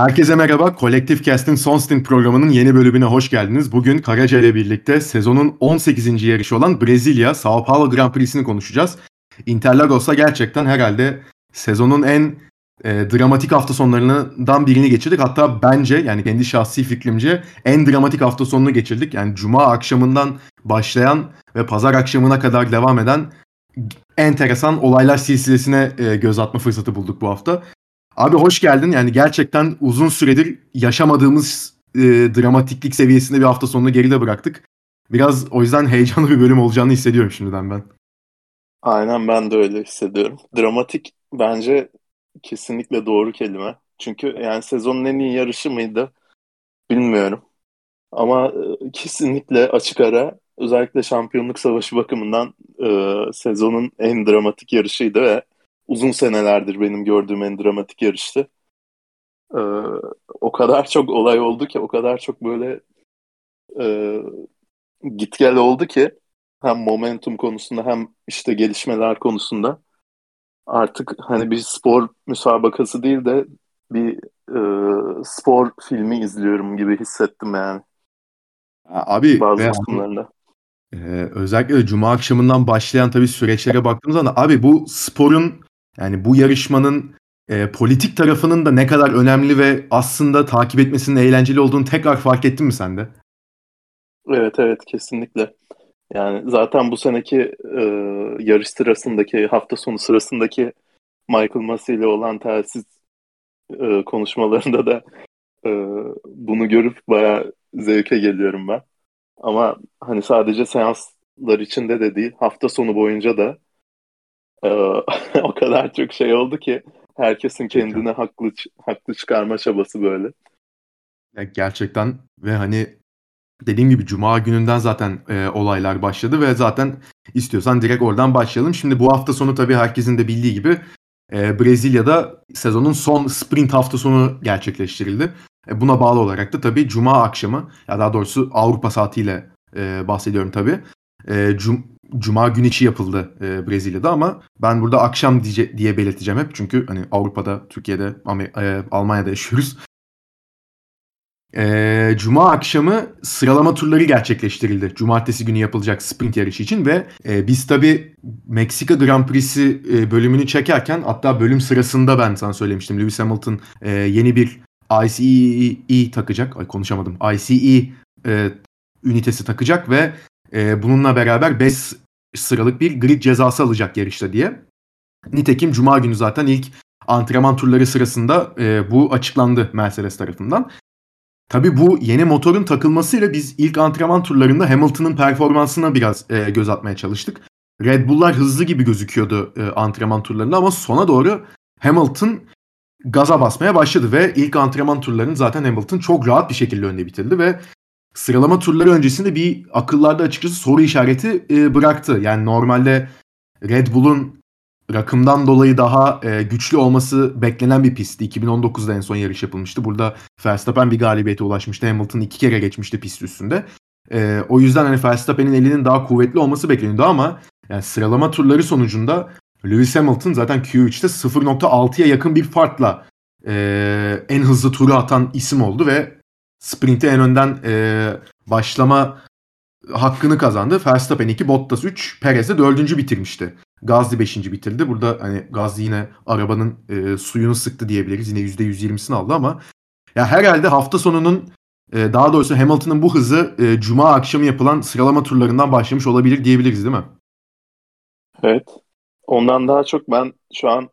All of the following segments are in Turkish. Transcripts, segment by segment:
Herkese merhaba. Kolektif Cast'in Son Stint programının yeni bölümüne hoş geldiniz. Bugün Karaca ile birlikte sezonun 18. yarışı olan Brezilya Sao Paulo Grand Prix'sini konuşacağız. Interlagos'ta gerçekten herhalde sezonun en e, dramatik hafta sonlarından birini geçirdik. Hatta bence yani kendi şahsi fikrimce en dramatik hafta sonunu geçirdik. Yani cuma akşamından başlayan ve pazar akşamına kadar devam eden enteresan olaylar silsilesine e, göz atma fırsatı bulduk bu hafta. Abi hoş geldin. Yani gerçekten uzun süredir yaşamadığımız e, dramatiklik seviyesinde bir hafta sonunu geride bıraktık. Biraz o yüzden heyecanlı bir bölüm olacağını hissediyorum şimdiden ben. Aynen ben de öyle hissediyorum. Dramatik bence kesinlikle doğru kelime. Çünkü yani sezonun en iyi yarışı mıydı bilmiyorum. Ama e, kesinlikle açık ara özellikle şampiyonluk savaşı bakımından e, sezonun en dramatik yarışıydı ve uzun senelerdir benim gördüğüm en dramatik yarıştı. Ee, o kadar çok olay oldu ki, o kadar çok böyle e, git gel oldu ki hem momentum konusunda hem işte gelişmeler konusunda artık hani bir spor müsabakası değil de bir e, spor filmi izliyorum gibi hissettim yani. Abi bazı kısımlarında. E, özellikle de Cuma akşamından başlayan tabii süreçlere baktığımız zaman abi bu sporun yani bu yarışmanın e, politik tarafının da ne kadar önemli ve aslında takip etmesinin eğlenceli olduğunu tekrar fark ettin mi sen de? Evet evet kesinlikle. Yani zaten bu seneki e, yarış sırasındaki hafta sonu sırasındaki Michael Massey ile olan telsiz e, konuşmalarında da e, bunu görüp bayağı zevke geliyorum ben. Ama hani sadece seanslar içinde de değil hafta sonu boyunca da o kadar çok şey oldu ki herkesin kendine haklı haklı çıkarma çabası böyle. Ya gerçekten ve hani dediğim gibi cuma gününden zaten e, olaylar başladı ve zaten istiyorsan direkt oradan başlayalım. Şimdi bu hafta sonu tabii herkesin de bildiği gibi e, Brezilya'da sezonun son sprint hafta sonu gerçekleştirildi. E, buna bağlı olarak da tabii cuma akşamı ya daha doğrusu Avrupa saatiyle e, bahsediyorum tabii. E, cum Cuma gün içi yapıldı e, Brezilya'da ama ben burada akşam diye, diye belirteceğim hep. Çünkü hani Avrupa'da, Türkiye'de, e, Almanya'da yaşıyoruz. E, Cuma akşamı sıralama turları gerçekleştirildi. Cumartesi günü yapılacak sprint yarışı için ve e, biz tabi Meksika Grand Prix'si e, bölümünü çekerken hatta bölüm sırasında ben sana söylemiştim. Lewis Hamilton e, yeni bir ICE takacak. Ay konuşamadım. ICE e, ünitesi takacak ve e, bununla beraber 5 sıralık bir grid cezası alacak yarışta diye. Nitekim Cuma günü zaten ilk antrenman turları sırasında e, bu açıklandı Mercedes tarafından. Tabii bu yeni motorun takılmasıyla biz ilk antrenman turlarında Hamilton'ın performansına biraz e, göz atmaya çalıştık. Red Bull'lar hızlı gibi gözüküyordu e, antrenman turlarında ama sona doğru Hamilton gaza basmaya başladı ve ilk antrenman turlarını zaten Hamilton çok rahat bir şekilde önde bitirdi ve sıralama turları öncesinde bir akıllarda açıkçası soru işareti e, bıraktı. Yani normalde Red Bull'un rakımdan dolayı daha e, güçlü olması beklenen bir pistti. 2019'da en son yarış yapılmıştı. Burada Verstappen bir galibiyete ulaşmıştı. Hamilton iki kere geçmişti pist üstünde. E, o yüzden hani Verstappen'in elinin daha kuvvetli olması bekleniyordu ama yani sıralama turları sonucunda Lewis Hamilton zaten Q3'te 0.6'ya yakın bir farkla e, en hızlı turu atan isim oldu ve sprinte en önden e, başlama hakkını kazandı. Verstappen 2, Bottas 3, Perez de 4. bitirmişti. Gazli 5. bitirdi. Burada hani Gazli yine arabanın e, suyunu sıktı diyebiliriz. Yine %120'sini aldı ama ya herhalde hafta sonunun e, daha doğrusu Hamilton'ın bu hızı e, cuma akşamı yapılan sıralama turlarından başlamış olabilir diyebiliriz değil mi? Evet. Ondan daha çok ben şu an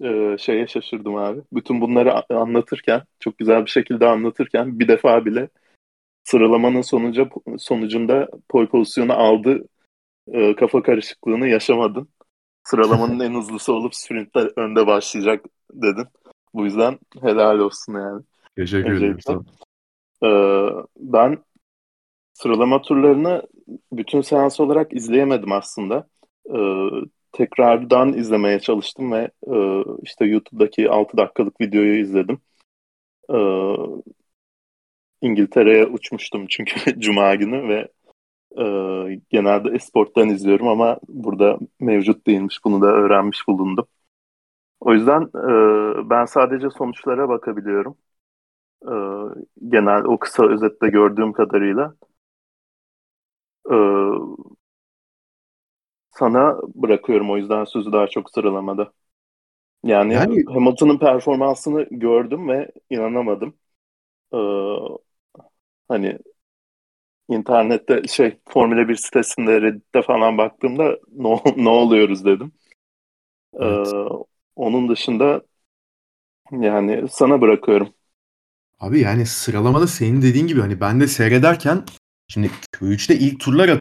e, şeye şaşırdım abi. Bütün bunları anlatırken, çok güzel bir şekilde anlatırken bir defa bile sıralamanın sonucu sonucunda pole pozisyonu aldı e, kafa karışıklığını yaşamadın. Sıralamanın en hızlısı olup sprintte önde başlayacak dedin. Bu yüzden helal olsun yani. Teşekkür ederim. Ee, ben sıralama turlarını bütün seans olarak izleyemedim aslında. Ee, tekrardan izlemeye çalıştım ve e, işte YouTube'daki 6 dakikalık videoyu izledim. E, İngiltere'ye uçmuştum çünkü Cuma günü ve e, genelde esporttan izliyorum ama burada mevcut değilmiş. Bunu da öğrenmiş bulundum. O yüzden e, ben sadece sonuçlara bakabiliyorum. e, genel o kısa özette gördüğüm kadarıyla. E, sana bırakıyorum o yüzden sözü daha çok sıralamada. Yani, yani Hamilton'ın performansını gördüm ve inanamadım. Ee, hani internette şey Formula 1 sitesinde Reddit'te falan baktığımda ne, ne oluyoruz dedim. Ee, evet. onun dışında yani sana bırakıyorum. Abi yani sıralamada senin dediğin gibi hani ben de seyrederken şimdi Q3'te ilk turlar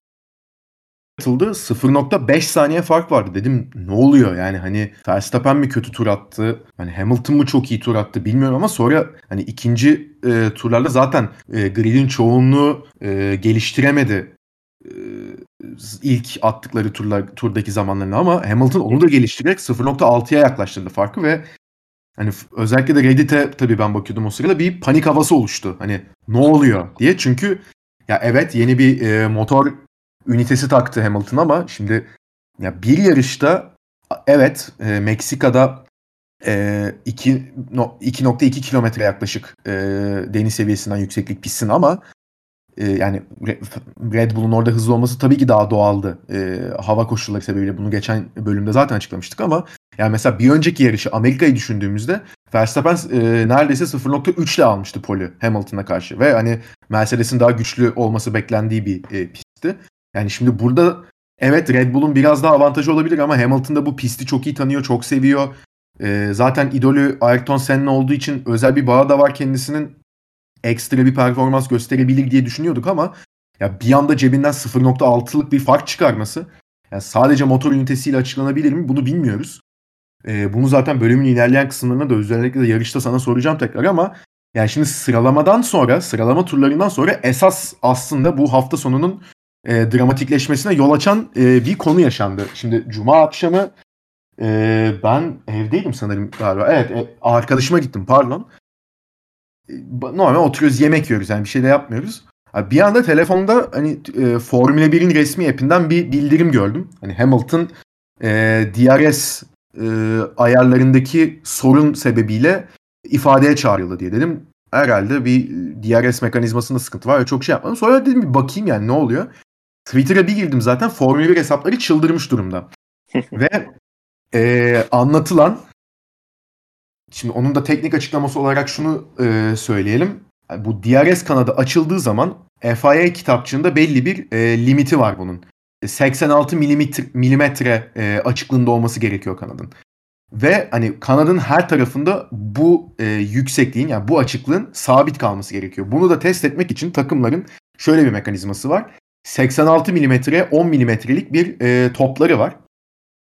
atıldı. 0.5 saniye fark vardı. Dedim ne oluyor yani hani Verstappen mi kötü tur attı? Hani Hamilton mı çok iyi tur attı bilmiyorum ama sonra hani ikinci e, turlarda zaten e, gridin çoğunluğu e, geliştiremedi e, ilk attıkları turlar turdaki zamanlarını ama Hamilton onu da geliştirerek 0.6'ya yaklaştırdı farkı ve hani özellikle de Reddit'e tabii ben bakıyordum o sırada bir panik havası oluştu. Hani ne oluyor diye çünkü ya evet yeni bir e, motor ünitesi taktı Hamilton ama şimdi ya bir yarışta evet e, Meksika'da e, 2.2 kilometre yaklaşık e, deniz seviyesinden yükseklik pissin ama e, yani Red Bull'un orada hızlı olması tabii ki daha doğaldı. E, hava koşulları sebebiyle bunu geçen bölümde zaten açıklamıştık ama yani mesela bir önceki yarışı Amerika'yı düşündüğümüzde Verstappen e, neredeyse 0.3 ile almıştı poli Hamilton'a karşı ve hani Mercedes'in daha güçlü olması beklendiği bir e, pistti. Yani şimdi burada evet Red Bull'un biraz daha avantajı olabilir ama Hamilton da bu pisti çok iyi tanıyor, çok seviyor. Ee, zaten idolü Ayrton Senna olduğu için özel bir bağı da var kendisinin. Ekstra bir performans gösterebilir diye düşünüyorduk ama ya bir anda cebinden 0.6'lık bir fark çıkarması yani sadece motor ünitesiyle açıklanabilir mi bunu bilmiyoruz. Ee, bunu zaten bölümün ilerleyen kısımlarında da özellikle de yarışta sana soracağım tekrar ama yani şimdi sıralamadan sonra, sıralama turlarından sonra esas aslında bu hafta sonunun e, dramatikleşmesine yol açan e, bir konu yaşandı. Şimdi cuma akşamı e, ben evdeydim sanırım galiba. Evet e, arkadaşıma gittim pardon. E, normal oturuyoruz yemek yiyoruz yani bir şey de yapmıyoruz. Bir anda telefonda hani e, Formula 1'in resmi app'inden bir bildirim gördüm. Hani Hamilton e, DRS e, ayarlarındaki sorun sebebiyle ifadeye çağrıldı diye dedim. Herhalde bir DRS mekanizmasında sıkıntı var. Çok şey yapmadım. Sonra dedim bir bakayım yani ne oluyor. Twitter'a bir girdim zaten Formula 1 hesapları çıldırmış durumda. Ve e, anlatılan şimdi onun da teknik açıklaması olarak şunu e, söyleyelim. Bu DRS kanadı açıldığı zaman FIA kitapçığında belli bir e, limiti var bunun. 86 milimetre, milimetre e, açıklığında olması gerekiyor kanadın. Ve hani kanadın her tarafında bu e, yüksekliğin yani bu açıklığın sabit kalması gerekiyor. Bunu da test etmek için takımların şöyle bir mekanizması var. 86 milimetre 10 milimetrelik bir e, topları var.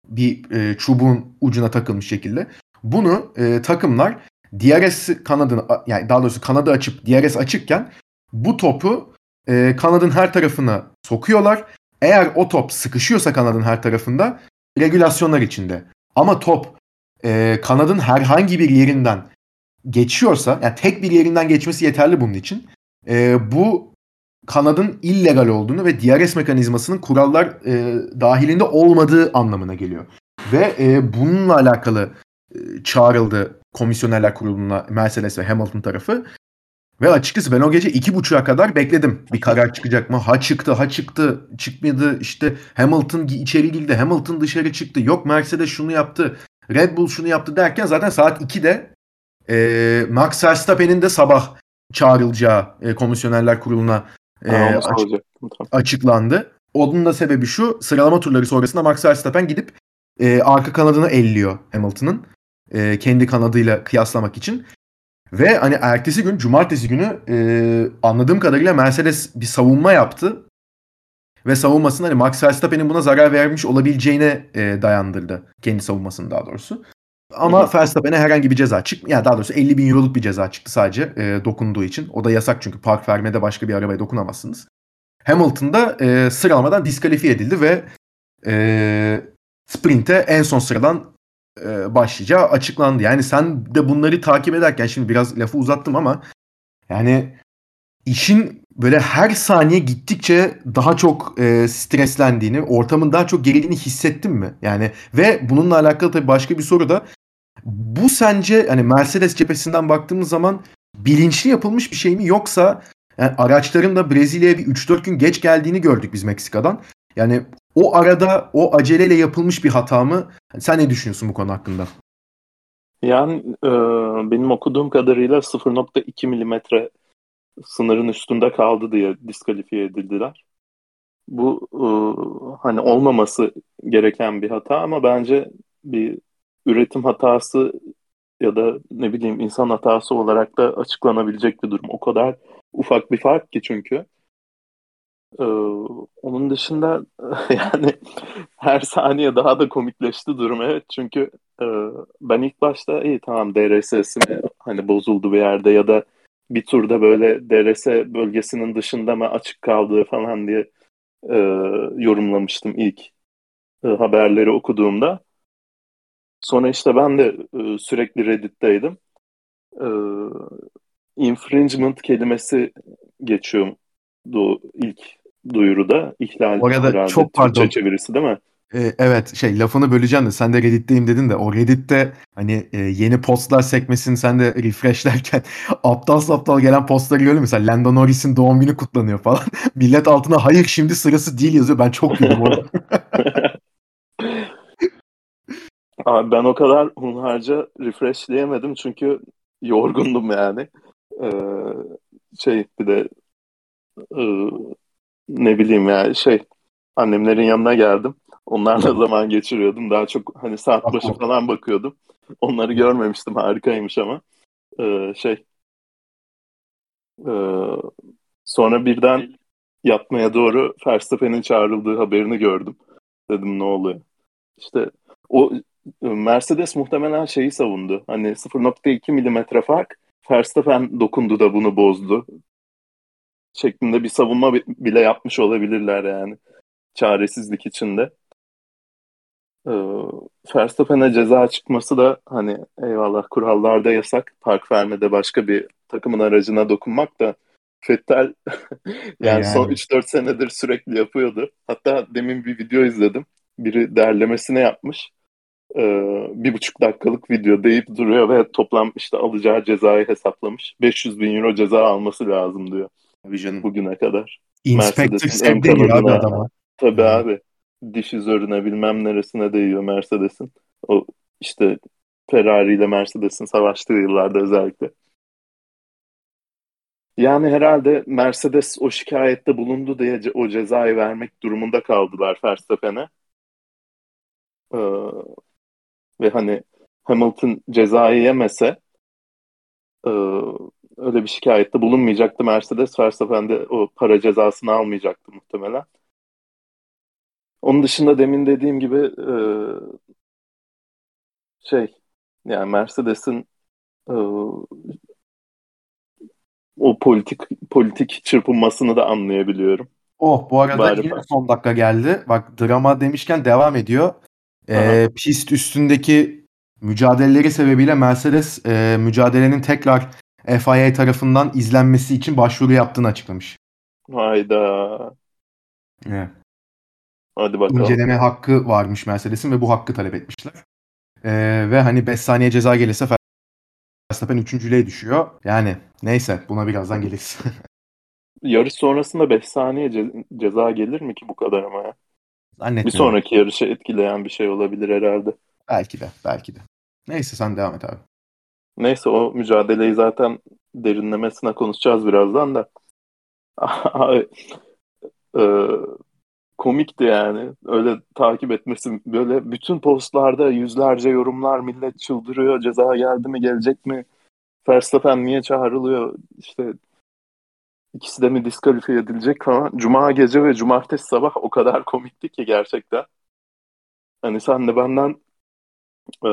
Bir e, çubuğun ucuna takılmış şekilde. Bunu e, takımlar DRS kanadını yani daha doğrusu kanadı açıp DRS açıkken bu topu e, kanadın her tarafına sokuyorlar. Eğer o top sıkışıyorsa kanadın her tarafında regülasyonlar içinde. Ama top e, kanadın herhangi bir yerinden geçiyorsa yani tek bir yerinden geçmesi yeterli bunun için. E, bu kanadın illegal olduğunu ve DRS mekanizmasının kurallar e, dahilinde olmadığı anlamına geliyor. Ve e, bununla alakalı e, çağrıldı komisyonerler kuruluna Mercedes ve Hamilton tarafı. Ve açıkçası ben o gece iki buçuğa kadar bekledim. Bir karar çıkacak mı? Ha çıktı, ha çıktı, çıkmadı. İşte Hamilton içeri girdi, Hamilton dışarı çıktı. Yok Mercedes şunu yaptı, Red Bull şunu yaptı derken zaten saat 2'de e, Max Verstappen'in de sabah çağrılacağı e, komisyonerler kuruluna e, açık, açıklandı. Onun da sebebi şu sıralama turları sonrasında Max Verstappen gidip e, arka kanadını elliyor Hamilton'ın. E, kendi kanadıyla kıyaslamak için. Ve hani ertesi gün cumartesi günü e, anladığım kadarıyla Mercedes bir savunma yaptı. Ve savunmasını hani Max Verstappen'in buna zarar vermiş olabileceğine e, dayandırdı. Kendi savunmasını daha doğrusu. Ama Verstappen'e herhangi bir ceza çık, yani daha doğrusu 50 bin euroluk bir ceza çıktı sadece e, dokunduğu için. O da yasak çünkü park vermede başka bir arabaya dokunamazsınız. Hamilton da e, sıralamadan diskalifiye edildi ve e, sprinte en son sıradan e, başlayacağı açıklandı. Yani sen de bunları takip ederken şimdi biraz lafı uzattım ama yani işin böyle her saniye gittikçe daha çok e, streslendiğini, ortamın daha çok gerildiğini hissettin mi? Yani ve bununla alakalı tabii başka bir soru da bu sence hani Mercedes cephesinden baktığımız zaman bilinçli yapılmış bir şey mi yoksa yani araçların da Brezilya'ya bir 3-4 gün geç geldiğini gördük biz Meksika'dan. Yani o arada o aceleyle yapılmış bir hata mı? Sen ne düşünüyorsun bu konu hakkında? Yani e, benim okuduğum kadarıyla 0.2 milimetre sınırın üstünde kaldı diye diskalifiye edildiler. Bu e, hani olmaması gereken bir hata ama bence bir üretim hatası ya da ne bileyim insan hatası olarak da açıklanabilecek bir durum. O kadar ufak bir fark ki çünkü. Ee, onun dışında yani her saniye daha da komikleşti durum evet çünkü e, ben ilk başta iyi tamam DRS mi hani bozuldu bir yerde ya da bir turda böyle DRS bölgesinin dışında mı açık kaldığı falan diye e, yorumlamıştım ilk e, haberleri okuduğumda. Sonra işte ben de e, sürekli Reddit'teydim. E, infringement kelimesi geçiyor bu ilk duyuruda. İhlal Orada çok pardon. Çevirisi değil mi? Ee, evet şey lafını böleceğim de sen de Reddit'teyim dedin de o Reddit'te hani e, yeni postlar sekmesini sen de refreshlerken aptal aptal gelen postları görüyor mesela Lando Norris'in doğum günü kutlanıyor falan. Millet altına hayır şimdi sırası değil yazıyor. Ben çok güldüm orada. Abi ben o kadar hunharca refreshleyemedim çünkü yorgundum yani. Ee, şey bir de e, ne bileyim yani şey annemlerin yanına geldim. Onlarla zaman geçiriyordum. Daha çok hani saat başı falan bakıyordum. Onları görmemiştim. Harikaymış ama. Ee, şey e, sonra birden yatmaya doğru Verstappen'in çağrıldığı haberini gördüm. Dedim ne oluyor? İşte o Mercedes muhtemelen şeyi savundu. Hani 0.2 milimetre fark Verstappen dokundu da bunu bozdu. Şeklinde bir savunma bile yapmış olabilirler yani. Çaresizlik içinde. Ee, Verstappen'e ceza çıkması da hani eyvallah kurallarda yasak. Park vermede başka bir takımın aracına dokunmak da Fettel yani, yani son 3-4 senedir sürekli yapıyordu. Hatta demin bir video izledim. Biri derlemesine yapmış e, bir buçuk dakikalık video deyip duruyor ve toplam işte alacağı cezayı hesaplamış. 500 bin euro ceza alması lazım diyor. Canım. Bugüne kadar. Inspector Seb deniyor abi adama. Tabii abi. Diş üzerine bilmem neresine değiyor Mercedes'in. O işte Ferrari ile Mercedes'in savaştığı yıllarda özellikle. Yani herhalde Mercedes o şikayette bulundu diye o cezayı vermek durumunda kaldılar Verstappen'e. Ee, ve hani Hamilton cezayı yemese e, öyle bir şikayette bulunmayacaktı Mercedes. Verstappen de o para cezasını almayacaktı muhtemelen. Onun dışında demin dediğim gibi e, şey yani Mercedes'in e, o politik politik çırpınmasını da anlayabiliyorum. Oh bu arada Bari yine son dakika geldi. Bak drama demişken devam ediyor. E, pist üstündeki mücadeleleri sebebiyle Mercedes e, mücadelenin tekrar FIA tarafından izlenmesi için başvuru yaptığını açıklamış. Hayda. Evet. Hadi bakalım. İnceleme hakkı varmış Mercedes'in ve bu hakkı talep etmişler. Ee, ve hani 5 saniye ceza gelirse Verstappen 3.lüğe düşüyor. Yani neyse buna birazdan geliriz. Yarış sonrasında 5 saniye ce- ceza gelir mi ki bu kadar ama ya? Bir sonraki yarışı etkileyen bir şey olabilir herhalde. Belki de, belki de. Neyse sen devam et abi. Neyse o mücadeleyi zaten derinlemesine konuşacağız birazdan da. e, komikti yani. Öyle takip etmesi. Böyle bütün postlarda yüzlerce yorumlar millet çıldırıyor. Ceza geldi mi gelecek mi? Verstappen niye çağrılıyor? İşte İkisi de mi diskalifiye edilecek falan. Cuma gece ve cumartesi sabah o kadar komikti ki gerçekten. Hani sen de benden e,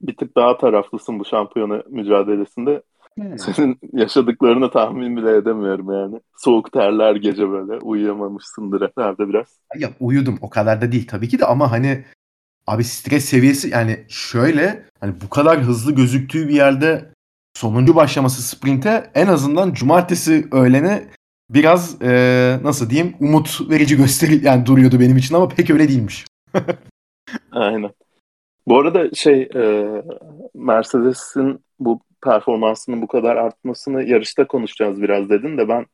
bir tık daha taraflısın bu şampiyona mücadelesinde. Hmm. Senin yaşadıklarını tahmin bile edemiyorum yani. Soğuk terler gece böyle. Uyuyamamışsındır herhalde biraz. Ya uyudum. O kadar da değil tabii ki de ama hani abi stres seviyesi yani şöyle hani bu kadar hızlı gözüktüğü bir yerde sonuncu başlaması sprinte en azından cumartesi öğlene biraz e, nasıl diyeyim umut verici gösteri yani duruyordu benim için ama pek öyle değilmiş. Aynen. Bu arada şey e, Mercedes'in bu performansının bu kadar artmasını yarışta konuşacağız biraz dedin de ben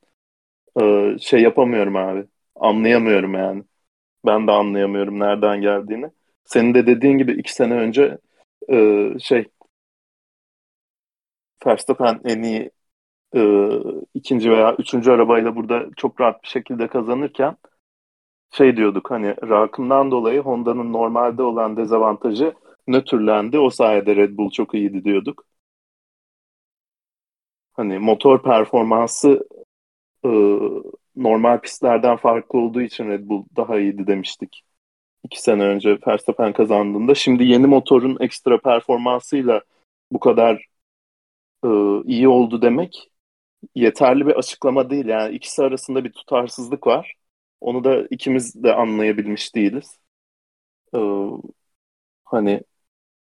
e, şey yapamıyorum abi. Anlayamıyorum yani. Ben de anlayamıyorum nereden geldiğini. Senin de dediğin gibi iki sene önce e, şey Verstappen en iyi e, ikinci veya üçüncü arabayla burada çok rahat bir şekilde kazanırken şey diyorduk hani rakımdan dolayı Honda'nın normalde olan dezavantajı nötrlendi. O sayede Red Bull çok iyiydi diyorduk. Hani motor performansı e, normal pistlerden farklı olduğu için Red Bull daha iyiydi demiştik. İki sene önce Verstappen kazandığında. Şimdi yeni motorun ekstra performansıyla bu kadar e, iyi oldu demek yeterli bir açıklama değil. Yani ikisi arasında bir tutarsızlık var. Onu da ikimiz de anlayabilmiş değiliz. Ee, hani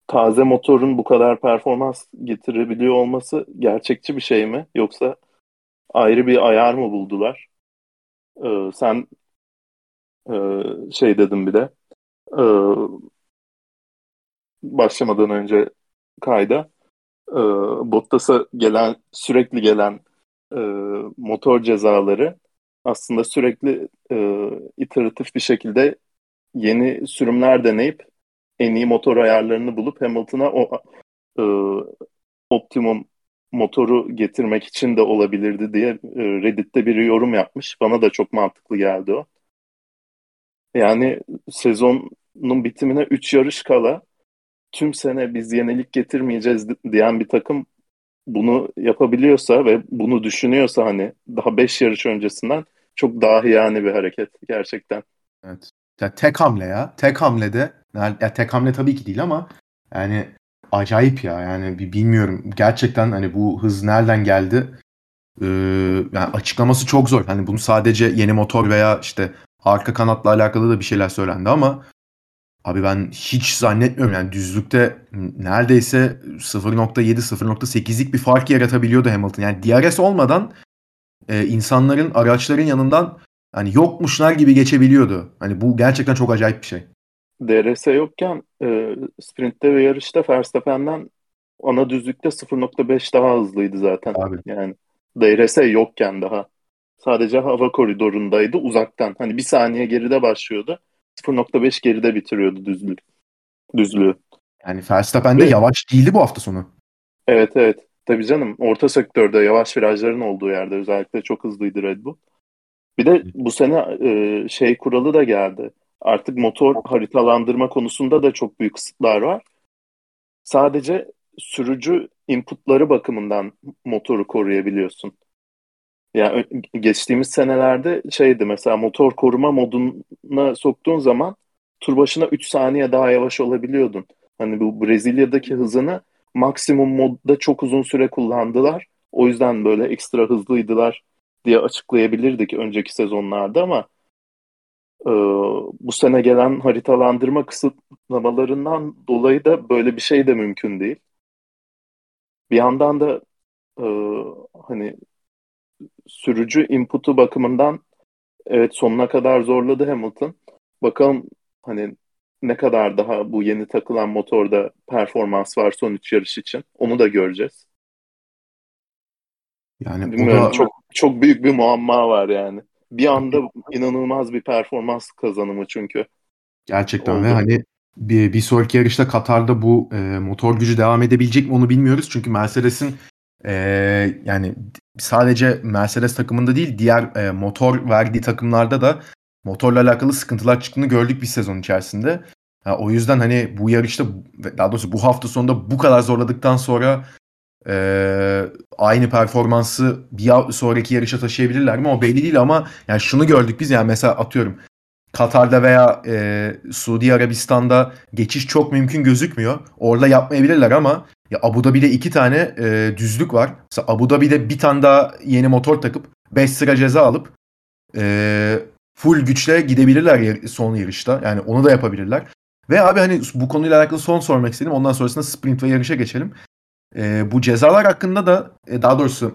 taze motorun bu kadar performans getirebiliyor olması gerçekçi bir şey mi? Yoksa ayrı bir ayar mı buldular? Ee, sen e, şey dedim bir de e, başlamadan önce kayda e, Bottas'a gelen sürekli gelen e, motor cezaları aslında sürekli e, iteratif bir şekilde yeni sürümler deneyip en iyi motor ayarlarını bulup Hamilton'a o e, optimum motoru getirmek için de olabilirdi diye e, Reddit'te bir yorum yapmış. Bana da çok mantıklı geldi o. Yani sezonun bitimine 3 yarış kala tüm sene biz yenilik getirmeyeceğiz diyen bir takım bunu yapabiliyorsa ve bunu düşünüyorsa hani daha 5 yarış öncesinden çok dahi yani bir hareket gerçekten. Evet. Ya tek hamle ya. Tek hamlede ya tek hamle tabii ki değil ama yani acayip ya. Yani bir bilmiyorum. Gerçekten hani bu hız nereden geldi? Ee, yani açıklaması çok zor. Hani bunu sadece yeni motor veya işte arka kanatla alakalı da bir şeyler söylendi ama Abi ben hiç zannetmiyorum yani düzlükte neredeyse 0.7 0.8'lik bir fark yaratabiliyordu Hamilton. Yani DRS olmadan e, insanların araçların yanından hani yokmuşlar gibi geçebiliyordu. Hani bu gerçekten çok acayip bir şey. DRS yokken e, sprintte ve yarışta Verstappen'den ana düzlükte 0.5 daha hızlıydı zaten. Abi. Yani DRS yokken daha. Sadece hava koridorundaydı uzaktan. Hani bir saniye geride başlıyordu. 0.5 geride bitiriyordu düzlük. Düzlüğü. Yani Verstappen de yavaş değildi bu hafta sonu. Evet evet. Tabii canım orta sektörde yavaş virajların olduğu yerde özellikle çok hızlıydı Red Bull. Bir de bu sene e, şey kuralı da geldi. Artık motor haritalandırma konusunda da çok büyük kısıtlar var. Sadece sürücü inputları bakımından motoru koruyabiliyorsun. Yani geçtiğimiz senelerde şeydi mesela motor koruma moduna soktuğun zaman tur başına 3 saniye daha yavaş olabiliyordun. Hani bu Brezilya'daki hızını maksimum modda çok uzun süre kullandılar. O yüzden böyle ekstra hızlıydılar diye açıklayabilirdik önceki sezonlarda ama e, bu sene gelen haritalandırma kısıtlamalarından dolayı da böyle bir şey de mümkün değil. Bir yandan da e, hani sürücü input'u bakımından evet sonuna kadar zorladı Hamilton. Bakalım hani ne kadar daha bu yeni takılan motorda performans var son 3 yarış için. Onu da göreceğiz. Yani Bilmiyorum, da... çok çok büyük bir muamma var yani. Bir anda inanılmaz bir performans kazanımı çünkü. Gerçekten Oldu. ve hani bir, bir sonraki yarışta Katar'da bu e, motor gücü devam edebilecek mi onu bilmiyoruz. Çünkü Mercedes'in e, yani sadece Mercedes takımında değil diğer e, motor verdiği takımlarda da motorla alakalı sıkıntılar çıktığını gördük bir sezon içerisinde. Ha, o yüzden hani bu yarışta daha doğrusu bu hafta sonunda bu kadar zorladıktan sonra e, aynı performansı bir sonraki yarışa taşıyabilirler mi o belli değil ama yani şunu gördük biz yani mesela atıyorum Katar'da veya e, Suudi Arabistan'da geçiş çok mümkün gözükmüyor. Orada yapmayabilirler ama ya Abu Dhabi'de iki tane e, düzlük var. Mesela Abu Dhabi'de bir tane daha yeni motor takıp 5 sıra ceza alıp e, full güçle gidebilirler son yarışta. Yani onu da yapabilirler. Ve abi hani bu konuyla alakalı son sormak istedim. Ondan sonrasında sprint ve yarışa geçelim. E, bu cezalar hakkında da e, daha doğrusu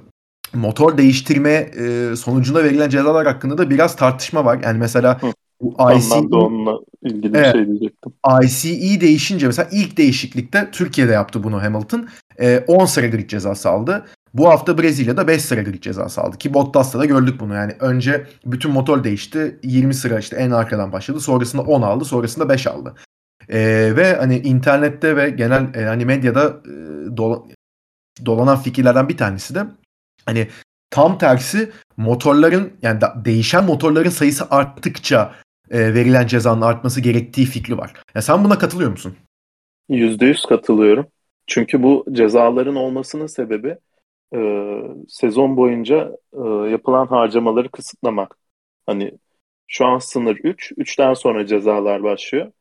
motor değiştirme e, sonucunda verilen cezalar hakkında da biraz tartışma var. Yani mesela Bu ICE, ben de onunla ilgili evet, bir şey diyecektim. ICE değişince mesela ilk değişiklikte Türkiye'de yaptı bunu Hamilton. E, 10 sıra grid cezası aldı. Bu hafta Brezilya'da 5 sıra grid cezası aldı ki Bottas'ta da gördük bunu. Yani önce bütün motor değişti. 20 sıra işte en arkadan başladı. Sonrasında 10 aldı. Sonrasında 5 aldı. Ee, ve hani internette ve genel e, hani medyada e, dola, dolanan fikirlerden bir tanesi de hani tam tersi motorların yani da, değişen motorların sayısı arttıkça e, verilen cezanın artması gerektiği fikri var. Ya sen buna katılıyor musun? %100 katılıyorum. Çünkü bu cezaların olmasının sebebi e, sezon boyunca e, yapılan harcamaları kısıtlamak. Hani şu an sınır 3, 3'ten sonra cezalar başlıyor.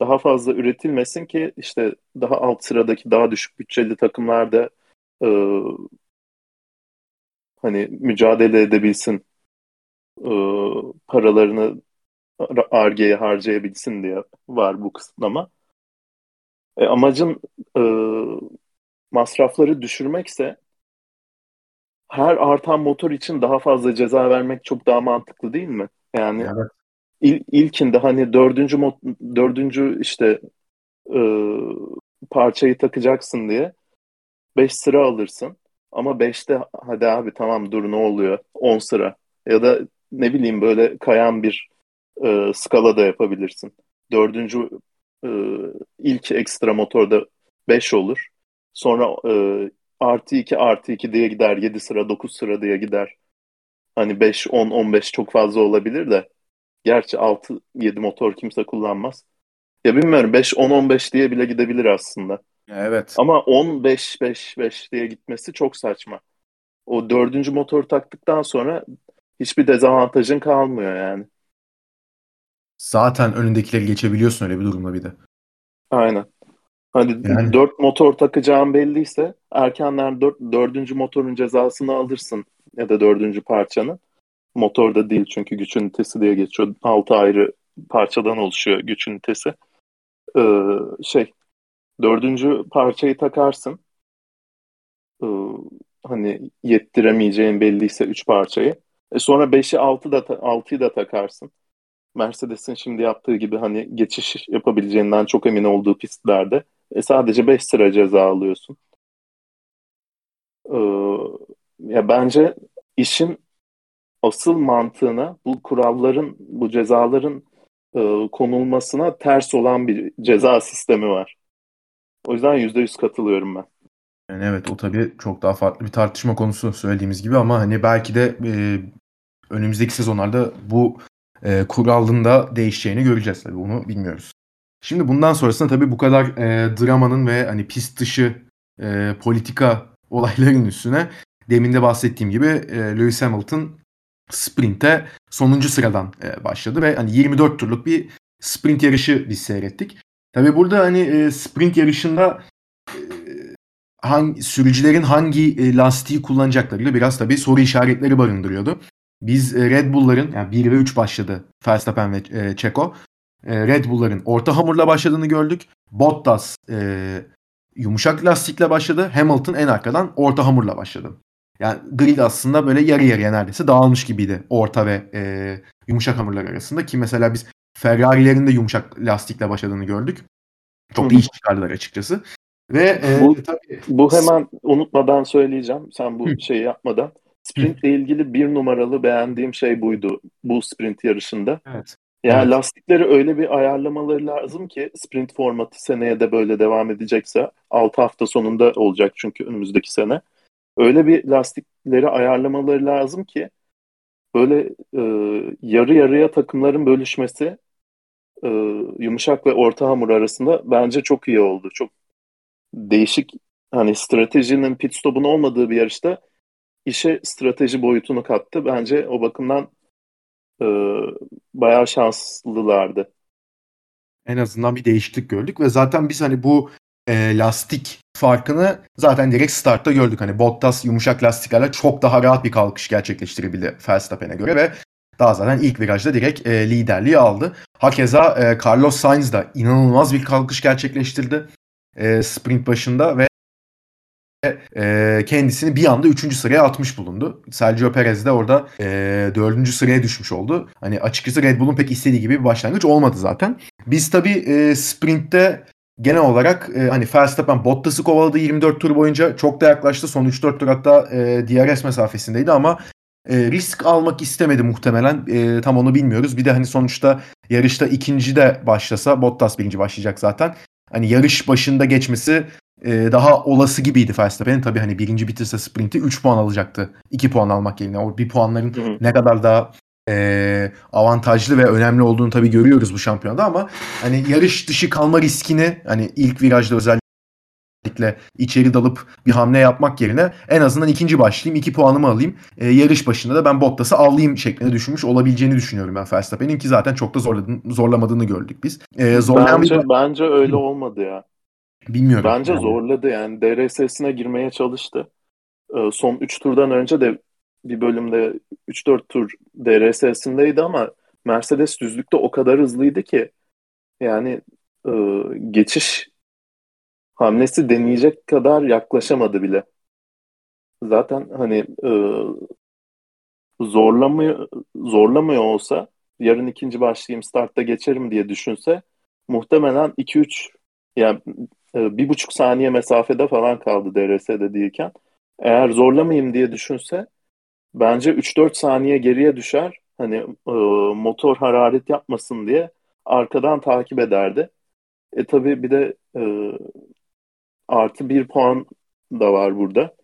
Daha fazla üretilmesin ki işte daha alt sıradaki daha düşük bütçeli takımlar da e, hani mücadele edebilsin e, paralarını Arge'ye harcayabilsin diye var bu kısıtlama. E, amacın e, masrafları düşürmekse her artan motor için daha fazla ceza vermek çok daha mantıklı değil mi? Yani evet. İl, ilkinde hani dördüncü mod, dördüncü işte e, parçayı takacaksın diye beş sıra alırsın. Ama beşte hadi abi tamam dur ne oluyor? on sıra. Ya da ne bileyim böyle kayan bir e, skala da yapabilirsin. Dördüncü e, ilk ekstra motorda beş olur. Sonra e, artı 2 artı 2 diye gider. 7 sıra 9 sıra diye gider. Hani 5, 10, 15 çok fazla olabilir de. Gerçi 6, 7 motor kimse kullanmaz. Ya bilmiyorum 5, 10, 15 diye bile gidebilir aslında. Evet. Ama 10, 5, 5, 5 diye gitmesi çok saçma. O dördüncü motor taktıktan sonra hiçbir dezavantajın kalmıyor yani. Zaten önündekileri geçebiliyorsun öyle bir durumda bir de. Aynen. Hani yani. dört motor takacağın belliyse erkenden dört, dördüncü motorun cezasını alırsın ya da dördüncü parçanın. Motorda değil çünkü güç ünitesi diye geçiyor. Altı ayrı parçadan oluşuyor güç ünitesi. Ee, şey dördüncü parçayı takarsın. Ee, hani yettiremeyeceğin belliyse üç parçayı. E sonra beşi altı da altıyı da takarsın. Mercedes'in şimdi yaptığı gibi hani geçiş yapabileceğinden çok emin olduğu pistlerde e, sadece 5 sıra ceza alıyorsun. Ee, ya bence işin asıl mantığına bu kuralların, bu cezaların e, konulmasına ters olan bir ceza sistemi var. O yüzden yüzde yüz katılıyorum ben. Yani evet o tabii çok daha farklı bir tartışma konusu söylediğimiz gibi ama hani belki de e, önümüzdeki sezonlarda bu e, kuralın da değişeceğini göreceğiz tabii bunu bilmiyoruz. Şimdi bundan sonrasında tabii bu kadar e, dramanın ve hani pist dışı e, politika olayların üstüne demin de bahsettiğim gibi e, Lewis Hamilton sprinte sonuncu sıradan e, başladı ve hani 24 turluk bir sprint yarışı biz seyrettik. Tabii burada hani e, sprint yarışında e, hangi sürücülerin hangi e, lastiği kullanacaklarıyla biraz tabii soru işaretleri barındırıyordu. Biz e, Red Bull'ların yani 1 ve 3 başladı Verstappen ve e, Checo. E, Red Bull'ların orta hamurla başladığını gördük. Bottas e, yumuşak lastikle başladı. Hamilton en arkadan orta hamurla başladı. Yani grid aslında böyle yarı yarıya neredeyse dağılmış gibiydi orta ve e, yumuşak hamurlar arasında ki mesela biz Ferrari'lerin de yumuşak lastikle başladığını gördük. Çok da iş çıkardılar açıkçası. Ve e, bu, tabii, bu hemen unutmadan söyleyeceğim. Sen bu şeyi yapmadan. Sprintle ilgili bir numaralı beğendiğim şey buydu bu sprint yarışında. Evet. Yani evet. lastikleri öyle bir ayarlamaları lazım ki sprint formatı seneye de böyle devam edecekse 6 hafta sonunda olacak çünkü önümüzdeki sene. Öyle bir lastikleri ayarlamaları lazım ki böyle e, yarı yarıya takımların bölüşmesi e, yumuşak ve orta hamur arasında bence çok iyi oldu. Çok değişik hani stratejinin pit stop'un olmadığı bir yarışta işe strateji boyutunu kattı. Bence o bakımdan e, bayağı şanslılardı. En azından bir değişiklik gördük ve zaten biz hani bu e, lastik farkını zaten direkt startta gördük. Hani Bottas yumuşak lastiklerle çok daha rahat bir kalkış gerçekleştirebildi Verstappen'e göre ve daha zaten ilk virajda direkt e, liderliği aldı. Hakeza e, Carlos Sainz da inanılmaz bir kalkış gerçekleştirdi e, sprint başında ve e, kendisini bir anda 3. sıraya atmış bulundu. Sergio Perez de orada e, 4. sıraya düşmüş oldu. Hani açıkçası Red Bull'un pek istediği gibi bir başlangıç olmadı zaten. Biz tabii e, sprintte genel olarak e, hani Verstappen Bottas'ı kovaladı 24 tur boyunca çok da yaklaştı. Son 3-4 tur hatta e, DRS mesafesindeydi ama e, risk almak istemedi muhtemelen. E, tam onu bilmiyoruz. Bir de hani sonuçta yarışta ikinci de başlasa Bottas birinci başlayacak zaten. Hani yarış başında geçmesi e, daha olası gibiydi Verstappen'in. Tabii hani birinci bitirse sprinti 3 puan alacaktı. 2 puan almak yerine. O bir puanların hı hı. ne kadar daha e, avantajlı ve önemli olduğunu tabii görüyoruz bu şampiyonada ama hani yarış dışı kalma riskini hani ilk virajda özellikle içeri dalıp bir hamle yapmak yerine en azından ikinci başlayayım, iki puanımı alayım. E, yarış başında da ben Bottas'ı avlayayım şeklinde düşünmüş olabileceğini düşünüyorum ben Verstappen'in ki zaten çok da zorlamadığını gördük biz. E, bence, bir... bence öyle olmadı ya. Bilmiyorum. Bence yani. zorladı yani DRS'sine girmeye çalıştı. E, son 3 turdan önce de bir bölümde 3-4 tur DRS'sindeydi ama Mercedes düzlükte o kadar hızlıydı ki yani e, geçiş hamlesi deneyecek kadar yaklaşamadı bile. Zaten hani e, zorlamıyor, zorlamıyor olsa yarın ikinci başlayayım startta geçerim diye düşünse muhtemelen 2-3 yani e, bir buçuk saniye mesafede falan kaldı DRS'de değilken. Eğer zorlamayayım diye düşünse bence 3-4 saniye geriye düşer. Hani e, motor hararet yapmasın diye arkadan takip ederdi. E tabi bir de e, artı bir puan da var burada.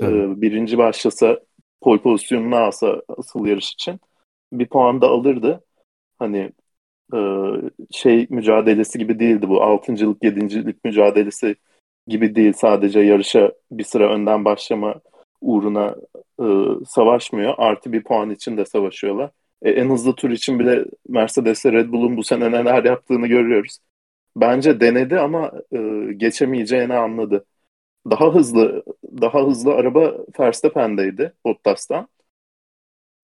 E, birinci başlasa pol pozisyonunu alsa asıl yarış için bir puan da alırdı. Hani e, şey mücadelesi gibi değildi bu. Altıncılık, yedincilik mücadelesi gibi değil. Sadece yarışa bir sıra önden başlama uğruna e, savaşmıyor. Artı bir puan için de savaşıyorlar. E, en hızlı tur için bile Mercedes'le Red Bull'un bu sene neler yaptığını görüyoruz. Bence denedi ama e, geçemeyeceğini anladı. Daha hızlı daha hızlı araba Verstappen'deydi Bottas'tan.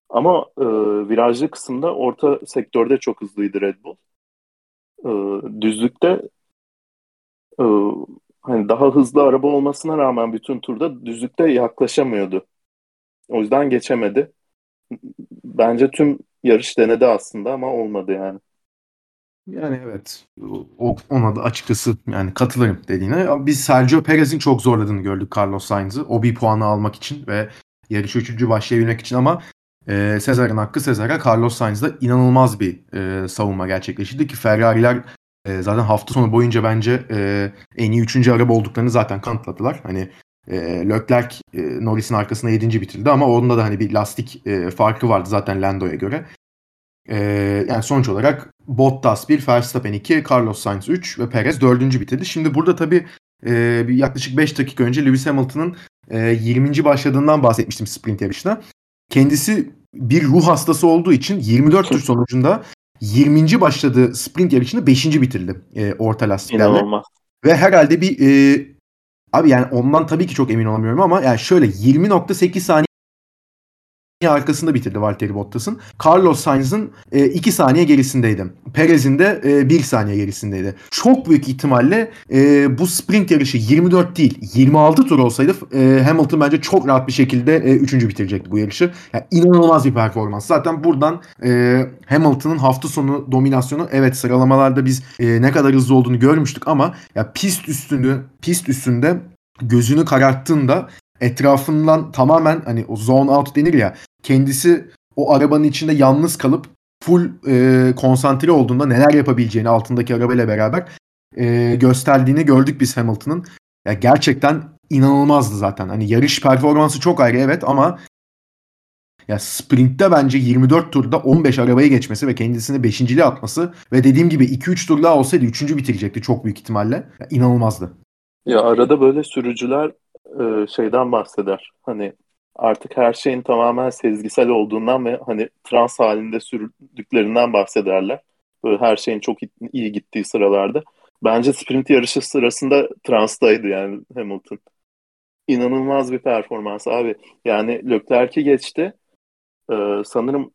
Ama e, virajlı kısımda orta sektörde çok hızlıydı Red Bull. E, düzlükte e, hani daha hızlı araba olmasına rağmen bütün turda düzlükte yaklaşamıyordu. O yüzden geçemedi. Bence tüm yarış denedi aslında ama olmadı yani. Yani evet. O, ona da açıkçası yani katılırım dediğine. Biz Sergio Perez'in çok zorladığını gördük Carlos Sainz'ı. O bir puanı almak için ve yarış üçüncü başlayabilmek için ama e, Sezar'ın hakkı Sezar'a Carlos Sainz'da inanılmaz bir e, savunma gerçekleştirdi ki Ferrari'ler e, zaten hafta sonu boyunca bence e, en iyi üçüncü araba olduklarını zaten kanıtladılar. Hani e, Leclerc e, Norris'in arkasında 7. bitirdi ama onda da hani bir lastik e, farkı vardı zaten Lando'ya göre. E, yani sonuç olarak Bottas 1, Verstappen 2, Carlos Sainz 3 ve Perez 4. bitirdi. Şimdi burada tabii e, bir yaklaşık 5 dakika önce Lewis Hamilton'ın e, 20. başladığından bahsetmiştim sprint yarışına. Kendisi bir ruh hastası olduğu için 24 tur sonucunda 20. başladığı sprint yarışını 5. bitirdi e, orta lastiklerle. İnanılmaz. Ve herhalde bir e, abi yani ondan tabii ki çok emin olamıyorum ama yani şöyle 20.8 saniye arkasında bitirdi Valtteri Bottas'ın. Carlos Sainz'ın 2 e, saniye gerisindeydi. Perez'in de 1 e, saniye gerisindeydi. Çok büyük ihtimalle e, bu sprint yarışı 24 değil 26 tur olsaydı e, Hamilton bence çok rahat bir şekilde e, 3. bitirecekti bu yarışı. Yani inanılmaz bir performans. Zaten buradan e, Hamilton'ın hafta sonu dominasyonu evet sıralamalarda biz e, ne kadar hızlı olduğunu görmüştük ama ya pist üstünde pist üstünde gözünü kararttığında etrafından tamamen hani o zone out denir ya kendisi o arabanın içinde yalnız kalıp full e, konsantre olduğunda neler yapabileceğini altındaki arabayla beraber e, gösterdiğini gördük biz Hamilton'ın. Ya gerçekten inanılmazdı zaten. Hani yarış performansı çok ayrı evet ama ya sprintte bence 24 turda 15 arabayı geçmesi ve kendisini 5.liğe atması ve dediğim gibi 2-3 tur daha olsaydı 3. bitirecekti çok büyük ihtimalle. Ya, inanılmazdı. Ya arada böyle sürücüler e, şeyden bahseder. Hani artık her şeyin tamamen sezgisel olduğundan ve hani trans halinde sürdüklerinden bahsederler. Böyle her şeyin çok iyi gittiği sıralarda. Bence sprint yarışı sırasında transtaydı yani Hamilton. İnanılmaz bir performans abi. Yani Leclerc'i geçti. Ee, sanırım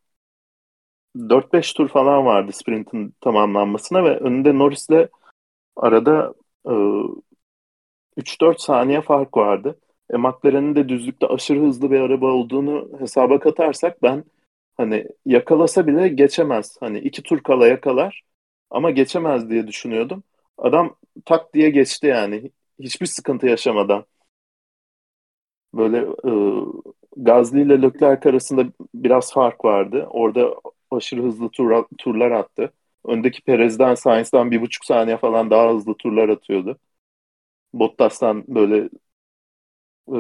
4-5 tur falan vardı sprintin tamamlanmasına ve önünde Norris'le arada e, 3-4 saniye fark vardı. E, McLaren'in de düzlükte aşırı hızlı bir araba olduğunu hesaba katarsak ben hani yakalasa bile geçemez. Hani iki tur kala yakalar ama geçemez diye düşünüyordum. Adam tak diye geçti yani. Hiçbir sıkıntı yaşamadan. Böyle e, Gazli ile Leclerc arasında biraz fark vardı. Orada aşırı hızlı tur, turlar attı. Öndeki Perez'den, Sainz'dan bir buçuk saniye falan daha hızlı turlar atıyordu. Bottas'tan böyle e,